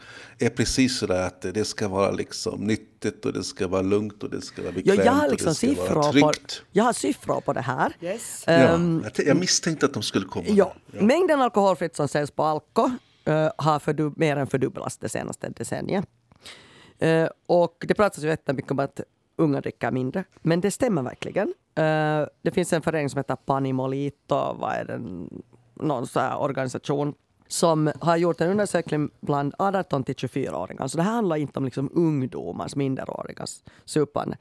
är precis sådär att det ska vara liksom nyttigt och det ska vara lugnt och det ska vara ja, bekvämt jag har och liksom det ska vara siffror på, tryggt. jag har siffror på det här. Yes. Ja, Ehm, jag, misstänkte att de skulle komma. ja. Mängden alkoholfritt som säljs på Alko eh, har fördub- mer än fördubblats det senaste decenniet. Eh, och det pratas ju jättemycket om att unga dricker mindre, men det stämmer verkligen. Eh, det finns en förening som heter Panimolito, vad är den, någon så här organisation som har gjort en undersökning bland 18 till 24-åringar. Så det här handlar inte om liksom ungdomars, minderårigas supande.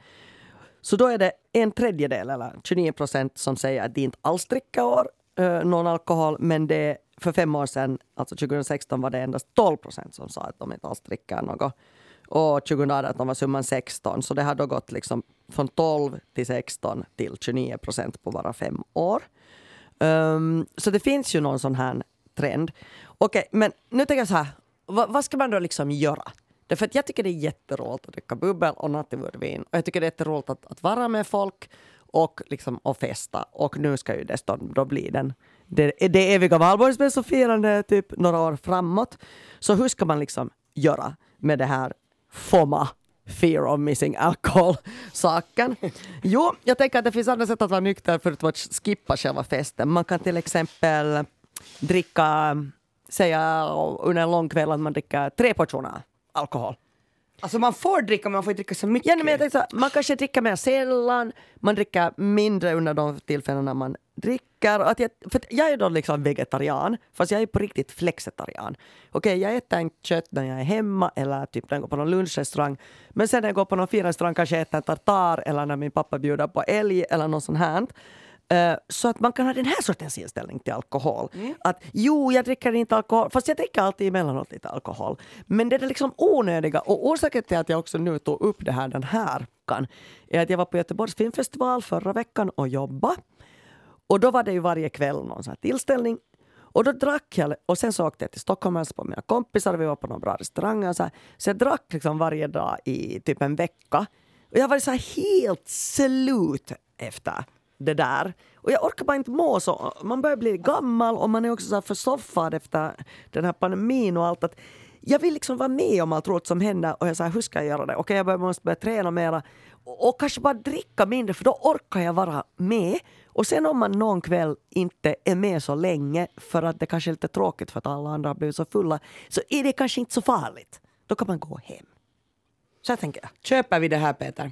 Så då är det en tredjedel, eller 29 procent, som säger att de inte alls dricker år, eh, någon alkohol. Men det, för fem år sedan, alltså 2016, var det endast 12 procent som sa att de inte alls dricker något. Och 2018 var summan 16, så det har då gått liksom från 12 till 16 till 29 procent på bara fem år. Um, så det finns ju någon sån här trend. Okej, men nu tänker jag så här, vad, vad ska man då liksom göra? Därför att jag tycker det är jätteroligt att dricka bubbel och nattvardvin. Och jag tycker det är jätteroligt att, att vara med folk och, liksom, och festa. Och nu ska ju dessutom då bli den det, det eviga valborgsmässofirande typ några år framåt. Så hur ska man liksom göra med det här FOMA, fear of missing alcohol-saken? Jo, jag tänker att det finns andra sätt att vara nykter förutom att skippa själva festen. Man kan till exempel dricka, säga under en lång kväll att man dricker tre portioner alkohol. Alltså man får dricka men man får inte dricka så mycket. Ja, men jag tänkte så, man kanske dricker mer sällan, man dricker mindre under de tillfällen när man dricker. Att jag, för jag är då liksom vegetarian, fast jag är på riktigt flexitarian. Okej, jag äter inte kött när jag är hemma eller typ när jag går på någon lunchrestaurang. Men sen när jag går på någon fin restaurang kanske jag äter en tartar eller när min pappa bjuder på älg eller något sånt här. Eh, Så att man kan ha den här sortens inställning till alkohol. Att jo, jag dricker inte alkohol, fast jag dricker alltid emellanåt lite alkohol. Men det är liksom onödiga. Och orsaken till att jag också nu tog upp det här den här veckan är att jag var på Göteborgs filmfestival förra veckan och jobbade. Och då var det ju varje kväll någon sån tillställning. Och då drack jag, och sen så åkte jag till Stockholm och hälsade på mina kompisar, vi var på några bra restauranger och så, här. så jag drack liksom varje dag i typ en vecka. Och jag var så helt slut efter det där. Och jag orkar bara inte må så. Man börjar bli gammal och man är också så här försoffad efter den här pandemin och allt. Att jag vill liksom vara med om allt roligt som händer och jag säger hur ska jag göra det? Okej, jag måste börja träna mera och, och kanske bara dricka mindre för då orkar jag vara med. Och sen om man någon kväll inte är med så länge för att det kanske är lite tråkigt för att alla andra har blivit så fulla så är det kanske inte så farligt. Då kan man gå hem. Så jag tänker jag. Köper vi det här Peter?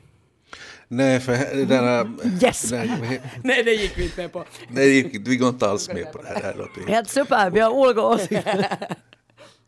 Nej, för det där... Yes! Där Nej det gick vi inte med på. nej, det gick- vi går inte alls med på det här. här Helt super, vi har olika åsikter.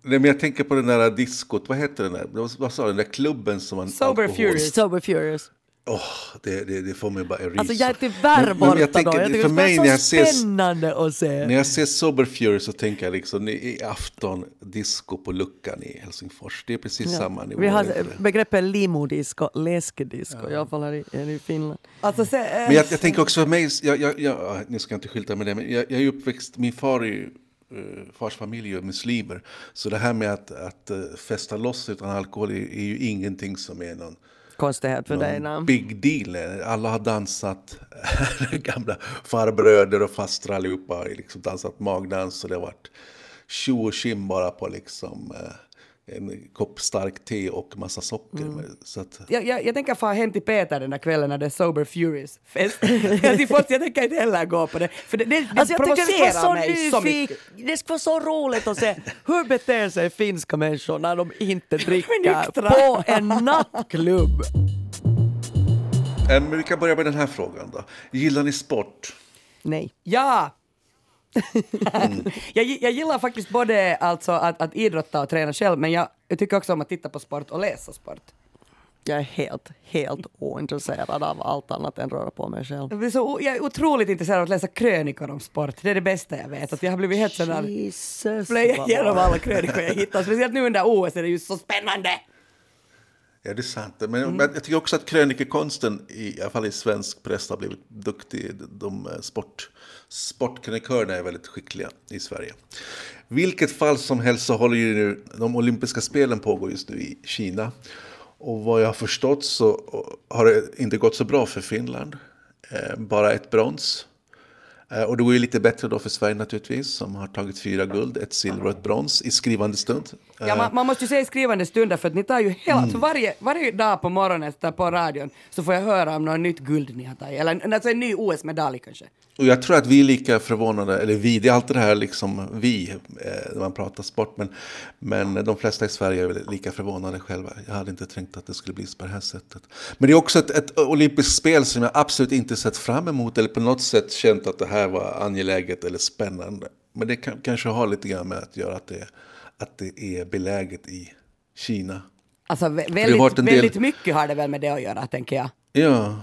Nej, men jag tänker på den där diskot, vad heter den där? Vad sa du, den där klubben som man... Sober Furious. Sober Furious. Åh, det, det, det får mig bara rysa. Alltså jag är tyvärr Men- borta men jag då. tänker, Jag tycker för det mig ska när vara jag så ser spännande att se. När jag ser Sober Furious så tänker jag liksom i afton disco på luckan i Helsingfors. Det är precis samma nivå. Vi har är inte begreppet limodisco, läskedisco, i alla fall här i, Finland. Alltså, se, eh, Men jag, jag tänker också för mig, jag, jag, jag, nu ska jag inte skylta med det, men jag, jag är uppväxt, min far är ju, eh, fars familj är muslimer. Så det här med att, att eh, festa loss utan alkohol är, är ju ingenting som är någon Konstighet för dig. nej. big deal. Alla har dansat, <laughs> gamla farbröder och fastrar allihopa har liksom dansat magdans och det har varit tjo och bara på liksom eh, en kopp stark te och massa socker. Så att, jag, jag, jag tänker fara hem till Peter den där kvällen när det är Sober Furious-fest. <laughs> jag, tänker inte heller gå på det. För det, det, det Alltså provocerar mig så så mycket. Det skulle vara så roligt att se hur beter sig finska människor när de inte <laughs> dricker på en nattklubb. Eh, Men vi kan börja med den här frågan då. Gillar ni sport? Nej. Ja! <laughs> jag, gi- jag gillar faktiskt både alltså att, att idrotta och träna själv, men jag, jag tycker också om att titta på sport och läsa sport. Jag är helt, helt ointresserad av allt annat än röra på mig själv. Jag, blir så, jag är otroligt intresserad av att läsa krönikor om sport. Det är det bästa jag vet. Att jag har blivit helt sån där... Jesus. Igenom bra. alla krönikor jag hittar. Speciellt nu under OS är det ju så spännande! Ja, det är sant. Men, men jag tycker också att krönikekonsten, i, alla fall i svensk press, har blivit duktig. De eh, sport, sportkrönikörerna är väldigt skickliga i Sverige. Vilket fall som helst så håller ju nu, de olympiska spelen pågår just nu i Kina. Och vad jag har förstått så har det inte gått så bra för Finland. Eh, bara ett brons. Eh, Och det går ju lite bättre då för Sverige naturligtvis, som har tagit fyra guld, ett silver och ett brons i skrivande stund. Ja, man, man måste ju säga i skrivande stunder för att ni tar ju hela, så varje, varje dag på morgonen där på radion så får jag höra om något nytt guld ni har tagit, eller alltså en ny OS-medalj kanske. Och jag tror att vi är lika förvånade, eller vi, det är alltid det här liksom vi, eh, när man pratar sport, men, men de flesta i Sverige är väl lika förvånade själva. Jag hade inte tänkt att det skulle bli på det här sättet. Men det är också ett, ett olympiskt spel som jag absolut inte sett fram emot, eller på något sätt känt att det här var angeläget eller spännande. Men det kan, kanske har lite grann med att göra att det, att det är beläget i Kina. Alltså väldigt, del- väldigt mycket har det väl med det att göra, tänker jag. Ja,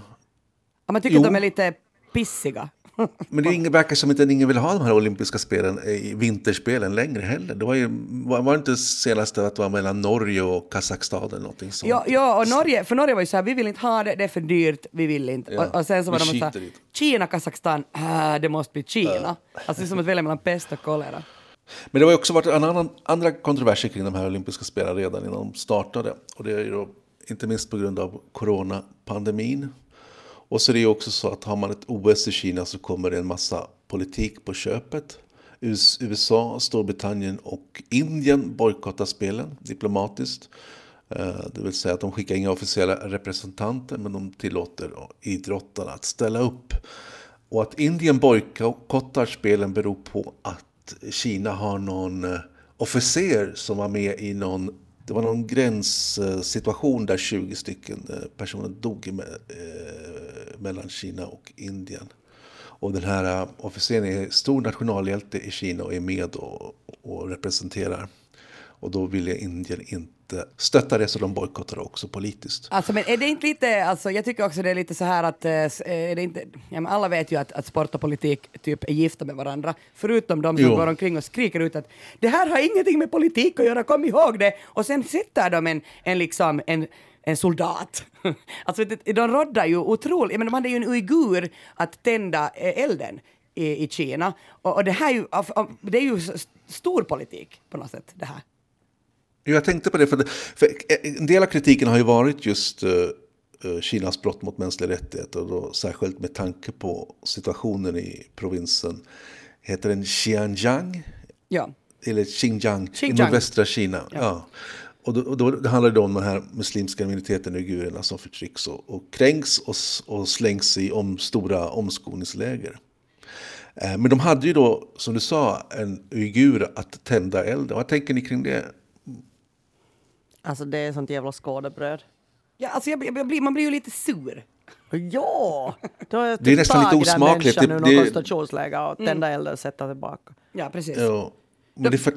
Ja, man tycker Jo. att de är lite pissiga. <laughs> Men det verkar som att ingen vill ha de här olympiska spelen vinterspelen längre heller. Det var ju var, det inte senast att det var mellan Norge och Kazakstan eller någonting sånt? Ja, ja, och Norge, för Norge var ju så här, vi vill inte ha det, det är för dyrt, vi vill inte. Ja, Och, och sen så var de så här. Kina, Kazakstan, äh, det måste bli Kina. Alltså det är som att välja mellan pest och kolera. Men det har också varit en annan, andra kontroverser kring de här olympiska spelen redan innan de startade. Och det är ju då inte minst på grund av coronapandemin. Och så är det ju också så att har man ett OS i Kina så kommer det en massa politik på köpet. USA, Storbritannien och Indien bojkottar spelen diplomatiskt. Eh, det vill säga att de skickar inga officiella representanter men de tillåter idrottarna att ställa upp. Och att Indien bojkottar spelen beror på att Kina har någon eh, officer som var med i någon det var någon gränssituation där 20 stycken eh, personer dog i me- eh, mellan Kina och Indien. Och den här eh, officeren är stor nationalhjälte i Kina och är med och, och representerar. Och då ville Indien inte stötta det så de bojkottade också politiskt. Alltså, men är det inte lite, alltså, jag tycker också det är lite så här att, eh, s- är det inte, ja, alla vet ju att, att sport och politik typ är gifta med varandra, förutom de som Jo. går omkring och skriker ut att det här har ingenting med politik att göra, kom ihåg det! Och sen sitter de en, en liksom, en, en soldat. <laughs> alltså det- de roddar ju otroligt, men de hade ju en uigur att tända eh, elden i, i Kina. Och, och det här är ju, det är ju stor politik på något sätt, det här. Jag tänkte på det, för, för en del av kritiken har ju varit just eh, eh, Kinas brott mot mänskliga rättigheter, och då särskilt med tanke på situationen i provinsen, heter den Xinjiang? Ja. Eller Xinjiang, i Xinjiang. nordvästra Kina. Ja. Och då, och då det handlar det om den här muslimska minoriteten uigurerna som förtrycks och, och kränks och, och slängs i om, stora omskolningsläger. Eh, Men de hade ju då, som du sa, en uigur att tända elden. Vad tänker ni kring det? Alltså det är sånt jävla skådebröd. Ja, alltså jag, jag, blir, man blir ju lite sur. Ja! Jag Det är typ nästan lite den osmakligt. människan Det- ur det- något koncentrationsläger och tända elden och sätta tillbaka. Ja, precis. Ja, men det är för,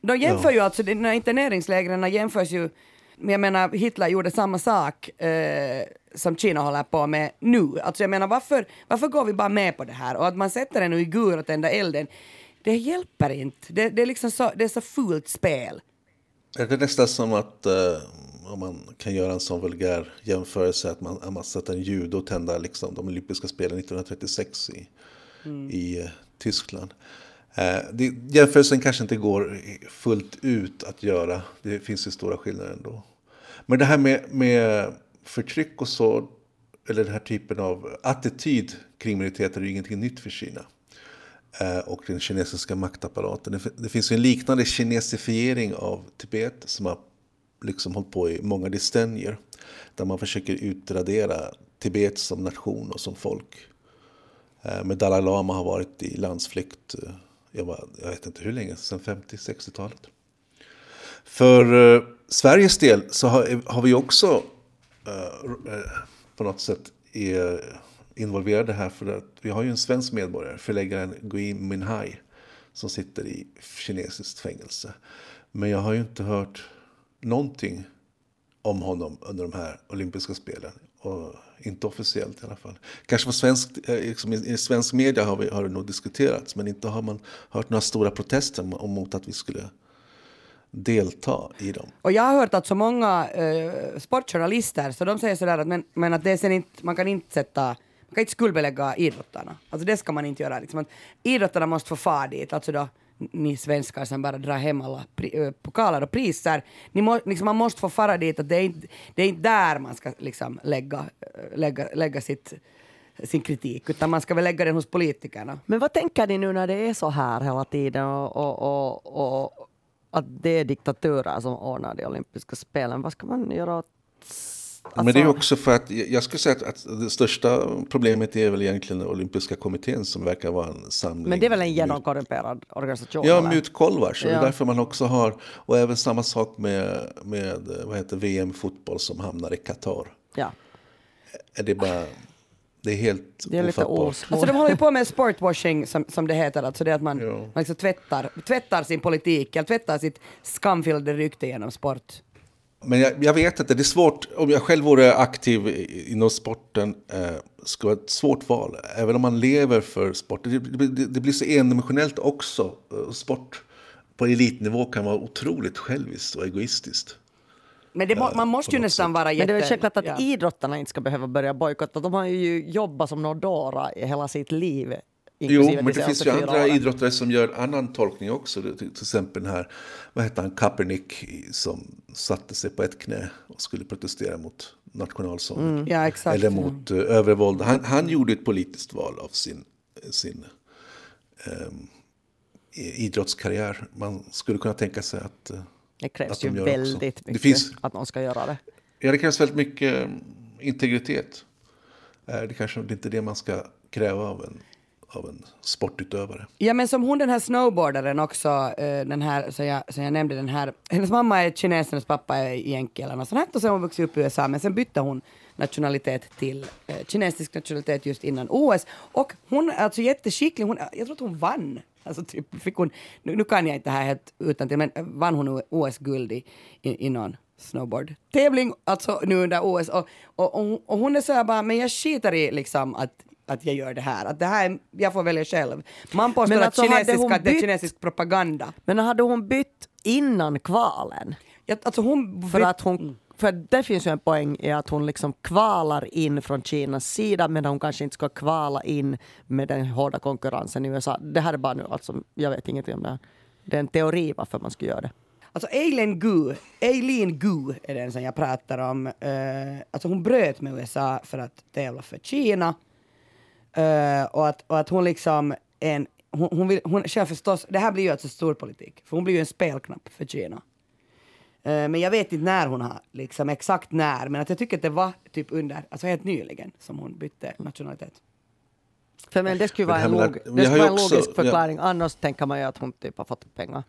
De jämför ju alltså, de här interneringslägren jämförs ju, men jag menar Hitler gjorde samma sak eh, som Kina håller på med nu. Alltså jag menar varför, varför går vi bara med på det här? Och att man sätter en uigur och tänder elden, det hjälper inte. Det, det, är liksom så, det är så fult spel. Är det nästan som att eh, om man kan göra en sån vulgär jämförelse att man, att man sätter en judo och tänder liksom, de olympiska spelen 1936 i, i eh, Tyskland. Eh, det, jämförelsen kanske inte går fullt ut att göra. Det finns ju stora skillnader ändå. Men det här med, med förtryck och så, eller den här typen av attityd kring minoriteter är ju ingenting nytt för Kina. Eh, och den kinesiska maktapparaten. Det, finns en liknande kinesifiering av Tibet som har liksom hållit på i många decennier. Där man försöker utradera Tibet som nation och som folk. Eh, men Dalai Lama har varit i landsflykt, eh, jag, var, jag vet inte hur länge, sedan 50-60-talet. För eh, Sveriges del så har, har vi också eh, på något sätt är involverade här för att vi har ju en svensk medborgare, förläggaren Gui Minhai, som sitter i kinesiskt fängelse. Men jag har ju inte hört någonting om honom under de här olympiska spelen. Och inte officiellt i alla fall. Kanske på svensk, eh, liksom i, svensk media har, vi, har det nog diskuterats, men inte har man hört några stora protester mot att vi skulle delta i dem. Och jag har hört att så många eh, sportjournalister, så de säger sådär att, men, men att det är sen inte, man kan inte sätta man kan inte skuldbelägga idrottarna. Alltså det ska man inte göra. Liksom att idrottarna måste få fara dit, alltså då ni svenskar som bara drar hem alla pri, ö, pokaler och priser. Ni må, liksom man måste få fara dit, att det är inte, det är inte där man ska liksom lägga, eh, lägga, lägga sitt, sin kritik, utan man ska väl lägga den hos politikerna. Men vad tänker ni nu när det är så här hela tiden och, och, och, och att det är diktaturer som ordnar de olympiska spelen? Vad ska man göra åt... Men det är alltså- också för att jag skulle säga att, att det största problemet är väl egentligen olympiska kommittén som verkar vara en samling. Men det är väl en genomkorrumperad organisation? Ja, mutkolvar. Så det Ja. är därför man också har, och även samma sak med, med vad heter VM fotboll som hamnar i Qatar. Ja, Är det bara, det är helt det är lite. Alltså de håller ju på med sportwashing som, som det heter, alltså det är att man, Ja. man liksom tvättar, tvättar sin politik, eller tvättar sitt skamfyllda rykte genom sport. Men jag, jag vet inte, det är svårt. Om jag själv vore aktiv i- inom sporten eh, skulle vara ett svårt val. Även om man lever för sport. Det, det, det blir så endimensionellt också. Eh, Sport på elitnivå kan vara otroligt själviskt och egoistiskt. Men det, må- man måste ju nästan vara Men jätte... det är väl självklart att ja. idrottarna inte ska behöva börja bojkotta. De har ju jobbat som Nordora i hela sitt liv. Jo, men de det finns ju andra idrottare som gör annan tolkning också. Till exempel den här, vad heter han, Kaepernick som satte sig på ett knä och skulle protestera mot nationalsången. Ja, exakt. Eller mot uh, övervåld. Han, han gjorde ett politiskt val av sin, sin um, idrottskarriär. Man skulle kunna tänka sig att, uh, Det att krävs de ju gör väldigt också. mycket Det finns, att någon ska göra det. ja, det krävs väldigt mycket um, integritet. Det kanske är inte det man ska kräva av en, av en sportutövare. Ja men som hon den här snowboardaren också, eh, den här som jag, som jag nämnde, den här, <laughs> hennes mamma är kines, hennes pappa är jänke eller något sånt här och sen har hon vuxit upp i USA men sen bytte hon nationalitet till eh, kinesisk nationalitet just innan OS och hon är alltså jätteskicklig, hon, jag tror att hon vann. Alltså typ fick hon, nu, nu kan jag inte det här helt utan till men vann hon OS-guld i, i, i någon snowboard-tävling, alltså nu under OS och, och, och, och hon är så här bara, men jag skiter i liksom att att jag gör det här. Att det här är, jag får välja själv. Man påstår Men att, alltså, hade kinesiska, att det är bytt- kinesisk propaganda. Men hade hon bytt innan kvalen? Jag, alltså hon, För att hon för det finns ju en poäng i att hon liksom kvalar in från Kinas sida men hon kanske inte ska kvala in med den hårda konkurrensen i USA. Det här är bara nu, alltså, jag vet ingenting om det här. Det är en teori varför man skulle göra det. Alltså Eileen Gu, Eileen Gu är den som jag pratar om. Uh, alltså hon bröt med USA för att tävla för Kina. Eh, och, att, och att hon liksom en, hon, hon, vill, hon själv förstås, det här blir ju alltså storpolitik, för hon blir ju en spelknapp för Kina. Eh, men jag vet inte när hon har, liksom exakt när, men att jag tycker att det var typ under, alltså helt nyligen som hon bytte nationalitet. För men det skulle vara en, log, det skulle vara en logisk förklaring. Annars tänker man ju att hon typ har fått pengar.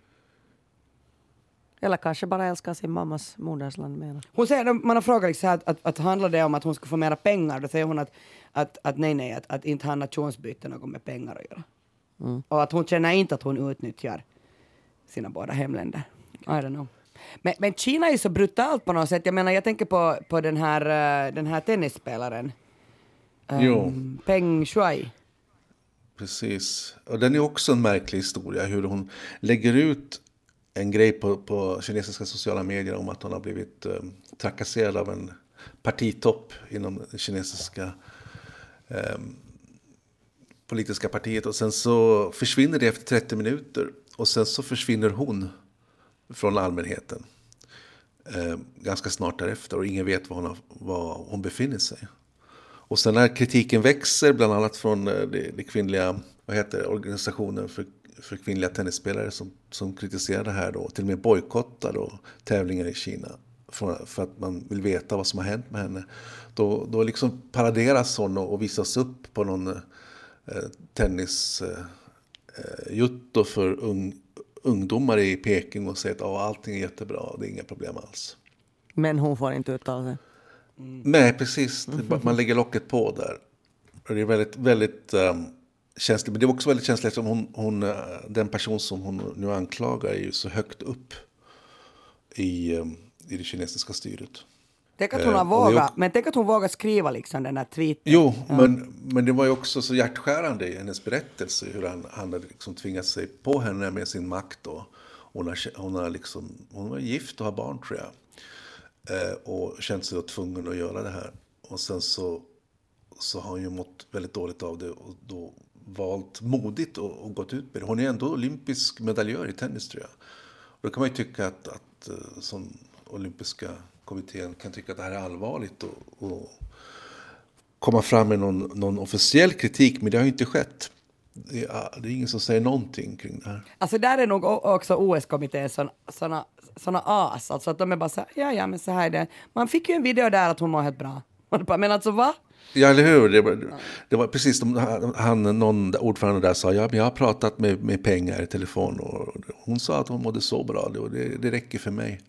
Eller kanske bara älskar sin mammas modersland mer. Hon säger, man har frågat liksom att, att, att handlar det om att hon ska få mera pengar, då säger hon att, att, att nej, nej, att, att inte har nationsbyte något med pengar att göra. Och att hon känner inte att hon utnyttjar sina båda hemländer. I don't know. Men, men Kina är så brutalt på något sätt. Jag menar, jag tänker på, på den, här, eh, den här tennisspelaren. Jo. Um, Peng Shuai. Precis. Och den är också en märklig historia. Hur hon lägger ut en grej på, på kinesiska sociala medier om att hon har blivit eh, trakasserad av en partitopp inom det kinesiska eh, politiska partiet. Och sen så försvinner det efter 30 minuter. Och sen så försvinner hon från allmänheten. Eh, ganska snart därefter. Och ingen vet var hon, har, var hon befinner sig. Och sen när kritiken växer, bland annat från eh, det, det kvinnliga, vad heter det, organisationen för, för kvinnliga tennisspelare som, som kritiserar det här då, till och med bojkottar då tävlingar i Kina för, för att man vill veta vad som har hänt med henne. Då, då liksom paraderas hon och, och visas upp på någon eh, tennis eh, eh, för ung, ungdomar i Peking och säger att oh, allting är jättebra, det är inga problem alls. Men hon får inte uttala sig. Nej, precis. Man lägger locket på där. Det är väldigt, väldigt um, känsligt. Men det är också väldigt känsligt eftersom hon, hon, eh, den person som hon nu anklagar är ju så högt upp i, um, i det kinesiska styret. Tänk att hon Eh, har är vågat, också- men tänk att hon vågar skriva liksom den här tweeten. Jo, men, men det var ju också så hjärtskärande i hennes berättelse hur han, han hade liksom tvingat sig på henne med sin makt. Då. Hon, har, hon, har liksom, hon var gift och har barn tror jag. Eh, och känt sig tvungen att göra det här. Och sen så, så har hon ju mått väldigt dåligt av det och då valt modigt och, och gått ut med det. Hon är ändå olympisk medaljör i tennis tror jag. Och då kan man ju tycka att, att eh, som olympiska kommittén kan tycka att det här är allvarligt och, och komma fram med någon, någon officiell kritik, men det har ju inte skett. Det är, ah, det är ingen som säger någonting kring det här. Alltså där är nog också OS-kommittén såna, såna as, alltså att de är bara så här, ja ja men så här är det. Man fick ju en video där att hon mår helt bra. Men alltså va? Ja, eller hur? Det var, det var precis, de, han, någon ordförande där sa, ja, men jag har pratat med, med pengar i telefon och hon sa att hon mådde så bra och det, det räcker för mig.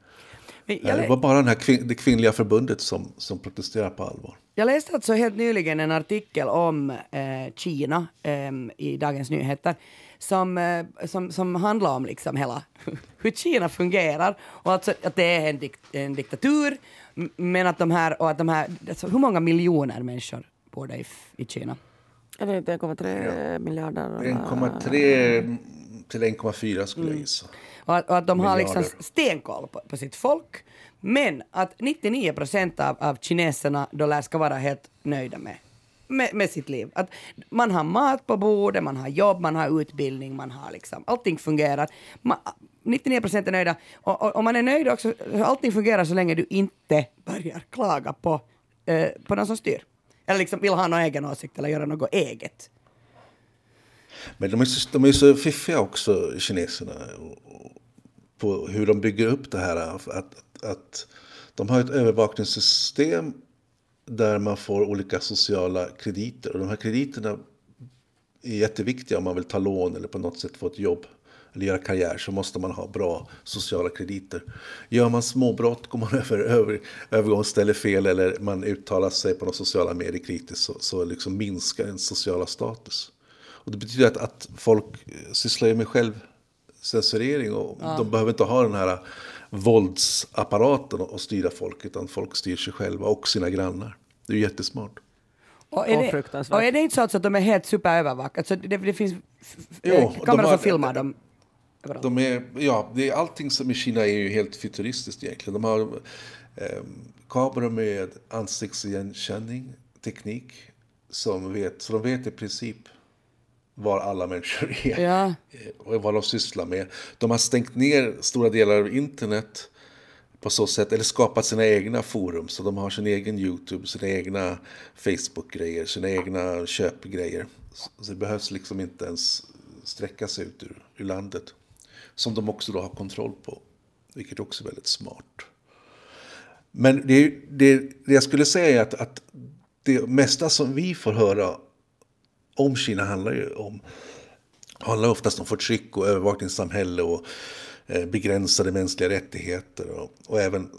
Jag, Det var bara den här kvin, det kvinnliga förbundet som, som protesterade på allvar. jag läste alltså helt nyligen en artikel om eh, Kina em, i Dagens Nyheter som, eh, som, som handlar om liksom hela <laughs> hur Kina fungerar och alltså att det är en, dik, en diktatur men att de här, och att de här, alltså hur många miljoner människor bor det i, i Kina? Är det inte 1,3 miljarder? 1,3 till 1,4 skulle jag gissa. Och att, och att de har liksom Miljarder. stenkoll på, på sitt folk. Men att 99 procent av, av kineserna då lär ska vara helt nöjda med, med, med sitt liv. Att man har mat på bordet, man har jobb, man har utbildning, man har liksom, allting fungerar. Man, 99 procent är nöjda. Och, och, och man är nöjd också, allting fungerar så länge du inte börjar klaga på eh, på någon som styr. Eller liksom vill ha någon egen åsikt eller göra något eget. Men de är, så, de är så fiffiga också, kineserna. På hur de bygger upp det här. Att, att, att de har ett övervakningssystem där man får olika sociala krediter. Och de här krediterna är jätteviktiga om man vill ta lån eller på något sätt få ett jobb eller göra karriär så måste man ha bra sociala krediter. Gör man småbrott, går man <laughs> över, över övergångsställe fel eller man uttalar sig på de sociala medier kritiskt så, så liksom minskar ens sociala status. Och det betyder att, att folk sysslar med självcensurering och ja. de behöver inte ha den här våldsapparaten att styra folk utan folk styr sig själva och sina grannar. Det är jättesmart. Och är, det, och är det inte så att de är helt superövervakade? Alltså det, det finns jo, kameror de har, som filmar dem överallt? De är, ja, det är, allting som i Kina är ju helt futuristiskt egentligen. De har eh, kameror med ansiktsigenkänning, teknik, som vet, så de vet i princip var alla människor är ja. och vad de sysslar med. De har stängt ner stora delar av internet på så sätt, eller skapat sina egna forum. Så de har sin egen YouTube, sina egna Facebook-grejer, sina egna köpgrejer. Så det behövs liksom inte ens sträcka sig ut ur, ur landet. Som de också då har kontroll på, vilket också är väldigt smart. Men det, det, det jag skulle säga är att, att det mesta som vi får höra om Kina handlar ju om handlar oftast om förtryck och övervakningssamhälle och eh, begränsade mänskliga rättigheter och, och även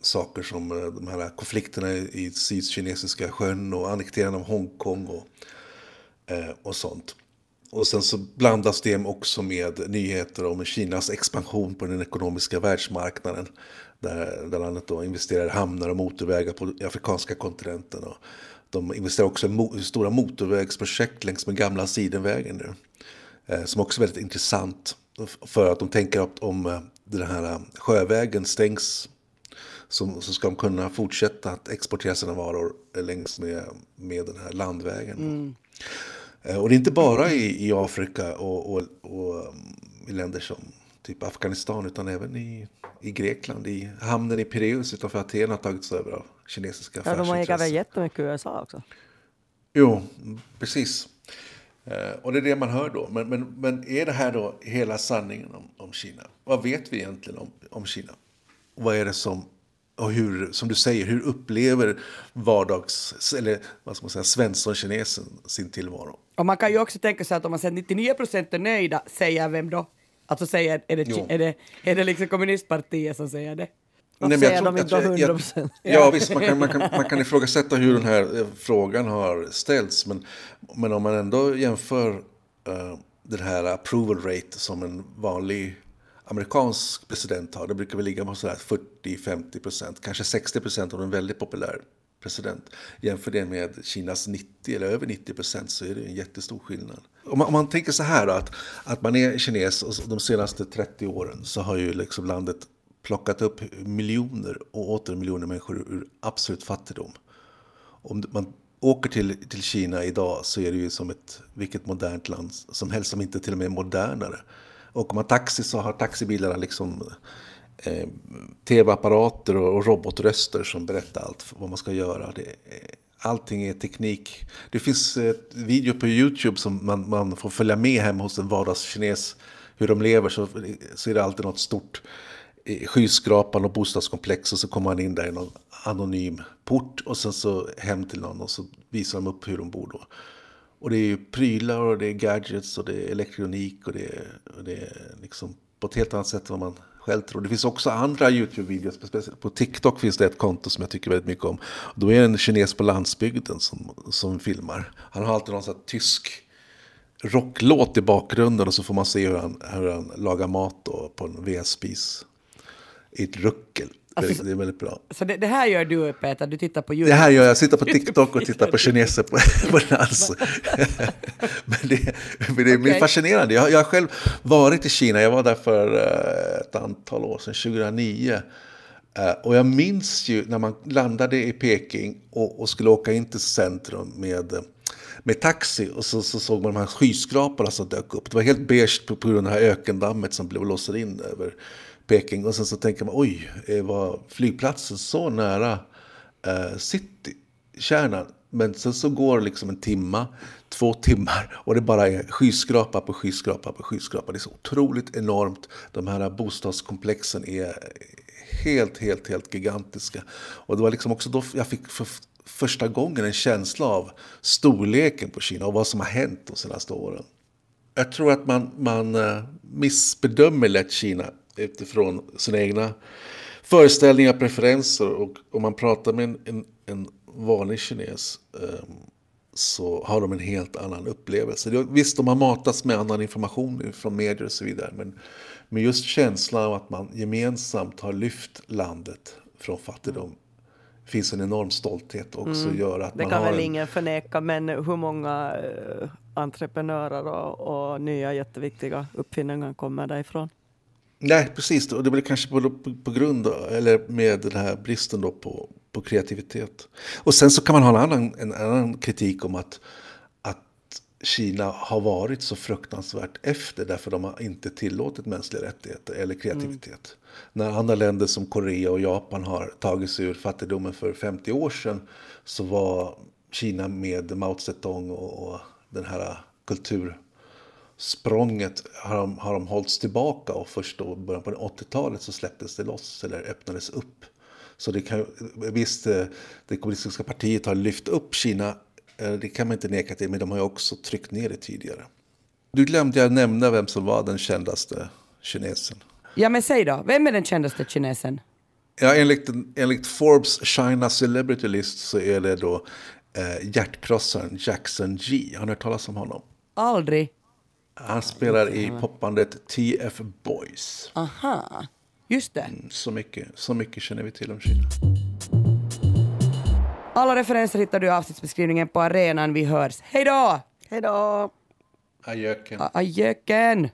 saker som eh, de här konflikterna i Sydkinesiska sjön och annekteringen av Hongkong och, eh, och sånt. Och sen så blandas det också med nyheter om Kinas expansion på den ekonomiska världsmarknaden. Där, där landet då investerar i hamnar och motorvägar på den afrikanska kontinenten. Och de investerar också i mo stora motorvägsprojekt längs med gamla Sidenvägen nu. Eh, som också är väldigt intressant. För att de tänker att om eh, den här sjövägen stängs så, så ska de kunna fortsätta att exportera sina varor längs med, med den här landvägen. Mm. Eh, och det är inte bara i, i Afrika och, och, och i länder som typ Afghanistan utan även i, i Grekland. I hamnen i Pireus utanför Aten har tagits över av kinesiska Ja, de ägat väl jättemycket i USA också. Jo, precis. Eh, och det är det man hör då. Men, men, men är det här då hela sanningen om, om Kina? Vad vet vi egentligen om, om Kina? Vad är det som och hur, som du säger, hur upplever vardags, eller vad ska man säga, svensson-kinesen sin tillvaro? Och man kan ju också tänka sig att om man säger 99 procent är nöjda, säger vem då? Alltså säger, är det, är det, är det liksom kommunistpartiet som säger det? Nej, säger de inte 100 procent? Ja, visst, man kan, man, kan, man kan ifrågasätta hur den här eh, frågan har ställts. Men, men om man ändå jämför uh, den här approval rate som en vanlig amerikansk president har. Det brukar väl ligga på 40-50 procent, kanske 60 procent om en väldigt populär president. Jämför det med Kinas 90 eller över 90 procent så är det en jättestor skillnad. Om man, om man tänker så här då, att, att man är kines och de senaste 30 åren så har ju liksom landet plockat upp miljoner och åter miljoner människor ur absolut fattigdom. Om man åker till, till Kina idag så är det ju som ett vilket modernt land som helst, som inte till och med är modernare. Åker man taxi så har taxibilarna liksom eh, tv-apparater och, och robotröster som berättar allt vad man ska göra. Det, allting är teknik. Det finns ett video på YouTube som man, man får följa med hem hos en vardagskines. Hur de lever så, så är det alltid något stort skyskrapan och bostadskomplex och så kommer han in där i någon anonym port och sen så hem till någon och så visar de upp hur de bor då. Och det är prylar och det är gadgets och det är elektronik och det är, och det är liksom på ett helt annat sätt än vad man själv tror. Det finns också andra YouTube-videos. På TikTok finns det ett konto som jag tycker väldigt mycket om. Då är det en kines på landsbygden som, som filmar. Han har alltid någon sån här tysk rocklåt i bakgrunden och så får man se hur han, hur han lagar mat då på en vedspis i ett ruckel. Alltså, det är väldigt bra. Så det, det, här gör du Peter, du tittar på YouTube? Det här gör jag, jag sitter på TikTok och tittar på <laughs> kineser på, på dans. <laughs> men det, men det är okay. fascinerande. Jag, jag har själv varit i Kina, jag var där för uh, ett antal år sedan, 2009. Uh, eh, och jag minns ju när man landade i Peking och, och skulle åka in till centrum med med taxi och så, så såg man de här skyskraporna som dök upp. Det var helt beige på, på grund av det här ökendammet som blev låser in över Peking och sen så tänker man oj, var flygplatsen så nära eh, citykärnan? Men sen så går det liksom en timma, två timmar och det bara är skyskrapa på skyskrapa på skyskrapa. Det är så otroligt enormt. De här bostadskomplexen är helt, helt, helt gigantiska. Och det var liksom också då jag fick för första gången en känsla av storleken på Kina och vad som har hänt de senaste åren. Jag tror att man, man eh, missbedömer lätt Kina utifrån sina egna föreställningar, preferenser. Och om man pratar med en, en, en vanlig kines um, så har de en helt annan upplevelse. Visst, de har matats med annan information från medier och så vidare. Men, men just känslan av att man gemensamt har lyft landet från fattigdom finns en enorm stolthet också mm. gör att det man kan har väl en... ingen förneka, men hur många eh, entreprenörer och, och nya jätteviktiga uppfinningar kommer därifrån? Nej, precis. Och det blir kanske på, på, grund av, eller med den här bristen då på, på kreativitet. Och sen så kan man ha en annan, en annan kritik om att, att Kina har varit så fruktansvärt efter därför de har inte tillåtit mänskliga rättigheter eller kreativitet. Mm. När andra länder som Korea och Japan har tagit sig ur fattigdomen för 50 år sedan så var Kina med Mao Zedong och, och den här kultur språnget har de, har de hållits tillbaka och först då början på 80-talet så släpptes det loss eller öppnades upp. Så det kan, visst, eh, det kommunistiska partiet har lyft upp Kina, eh, det kan man inte neka till, men de har ju också tryckt ner det tidigare. Du glömde jag nämna vem som var den kändaste kinesen. Ja, men säg då, vem är den kändaste kinesen? Ja, enligt, enligt Forbes China Celebrity List så är det då eh, hjärtkrossaren Jackson G. Har ni hört talas om honom? Aldrig. Han spelar i popbandet TF Boys. Aha, just det. Mm, så mycket, så mycket känner vi till om Kina. Alla referenser hittar du i avsnittsbeskrivningen på arenan. Vi hörs. Hej då! Hej då! Ajöken. Ajöken!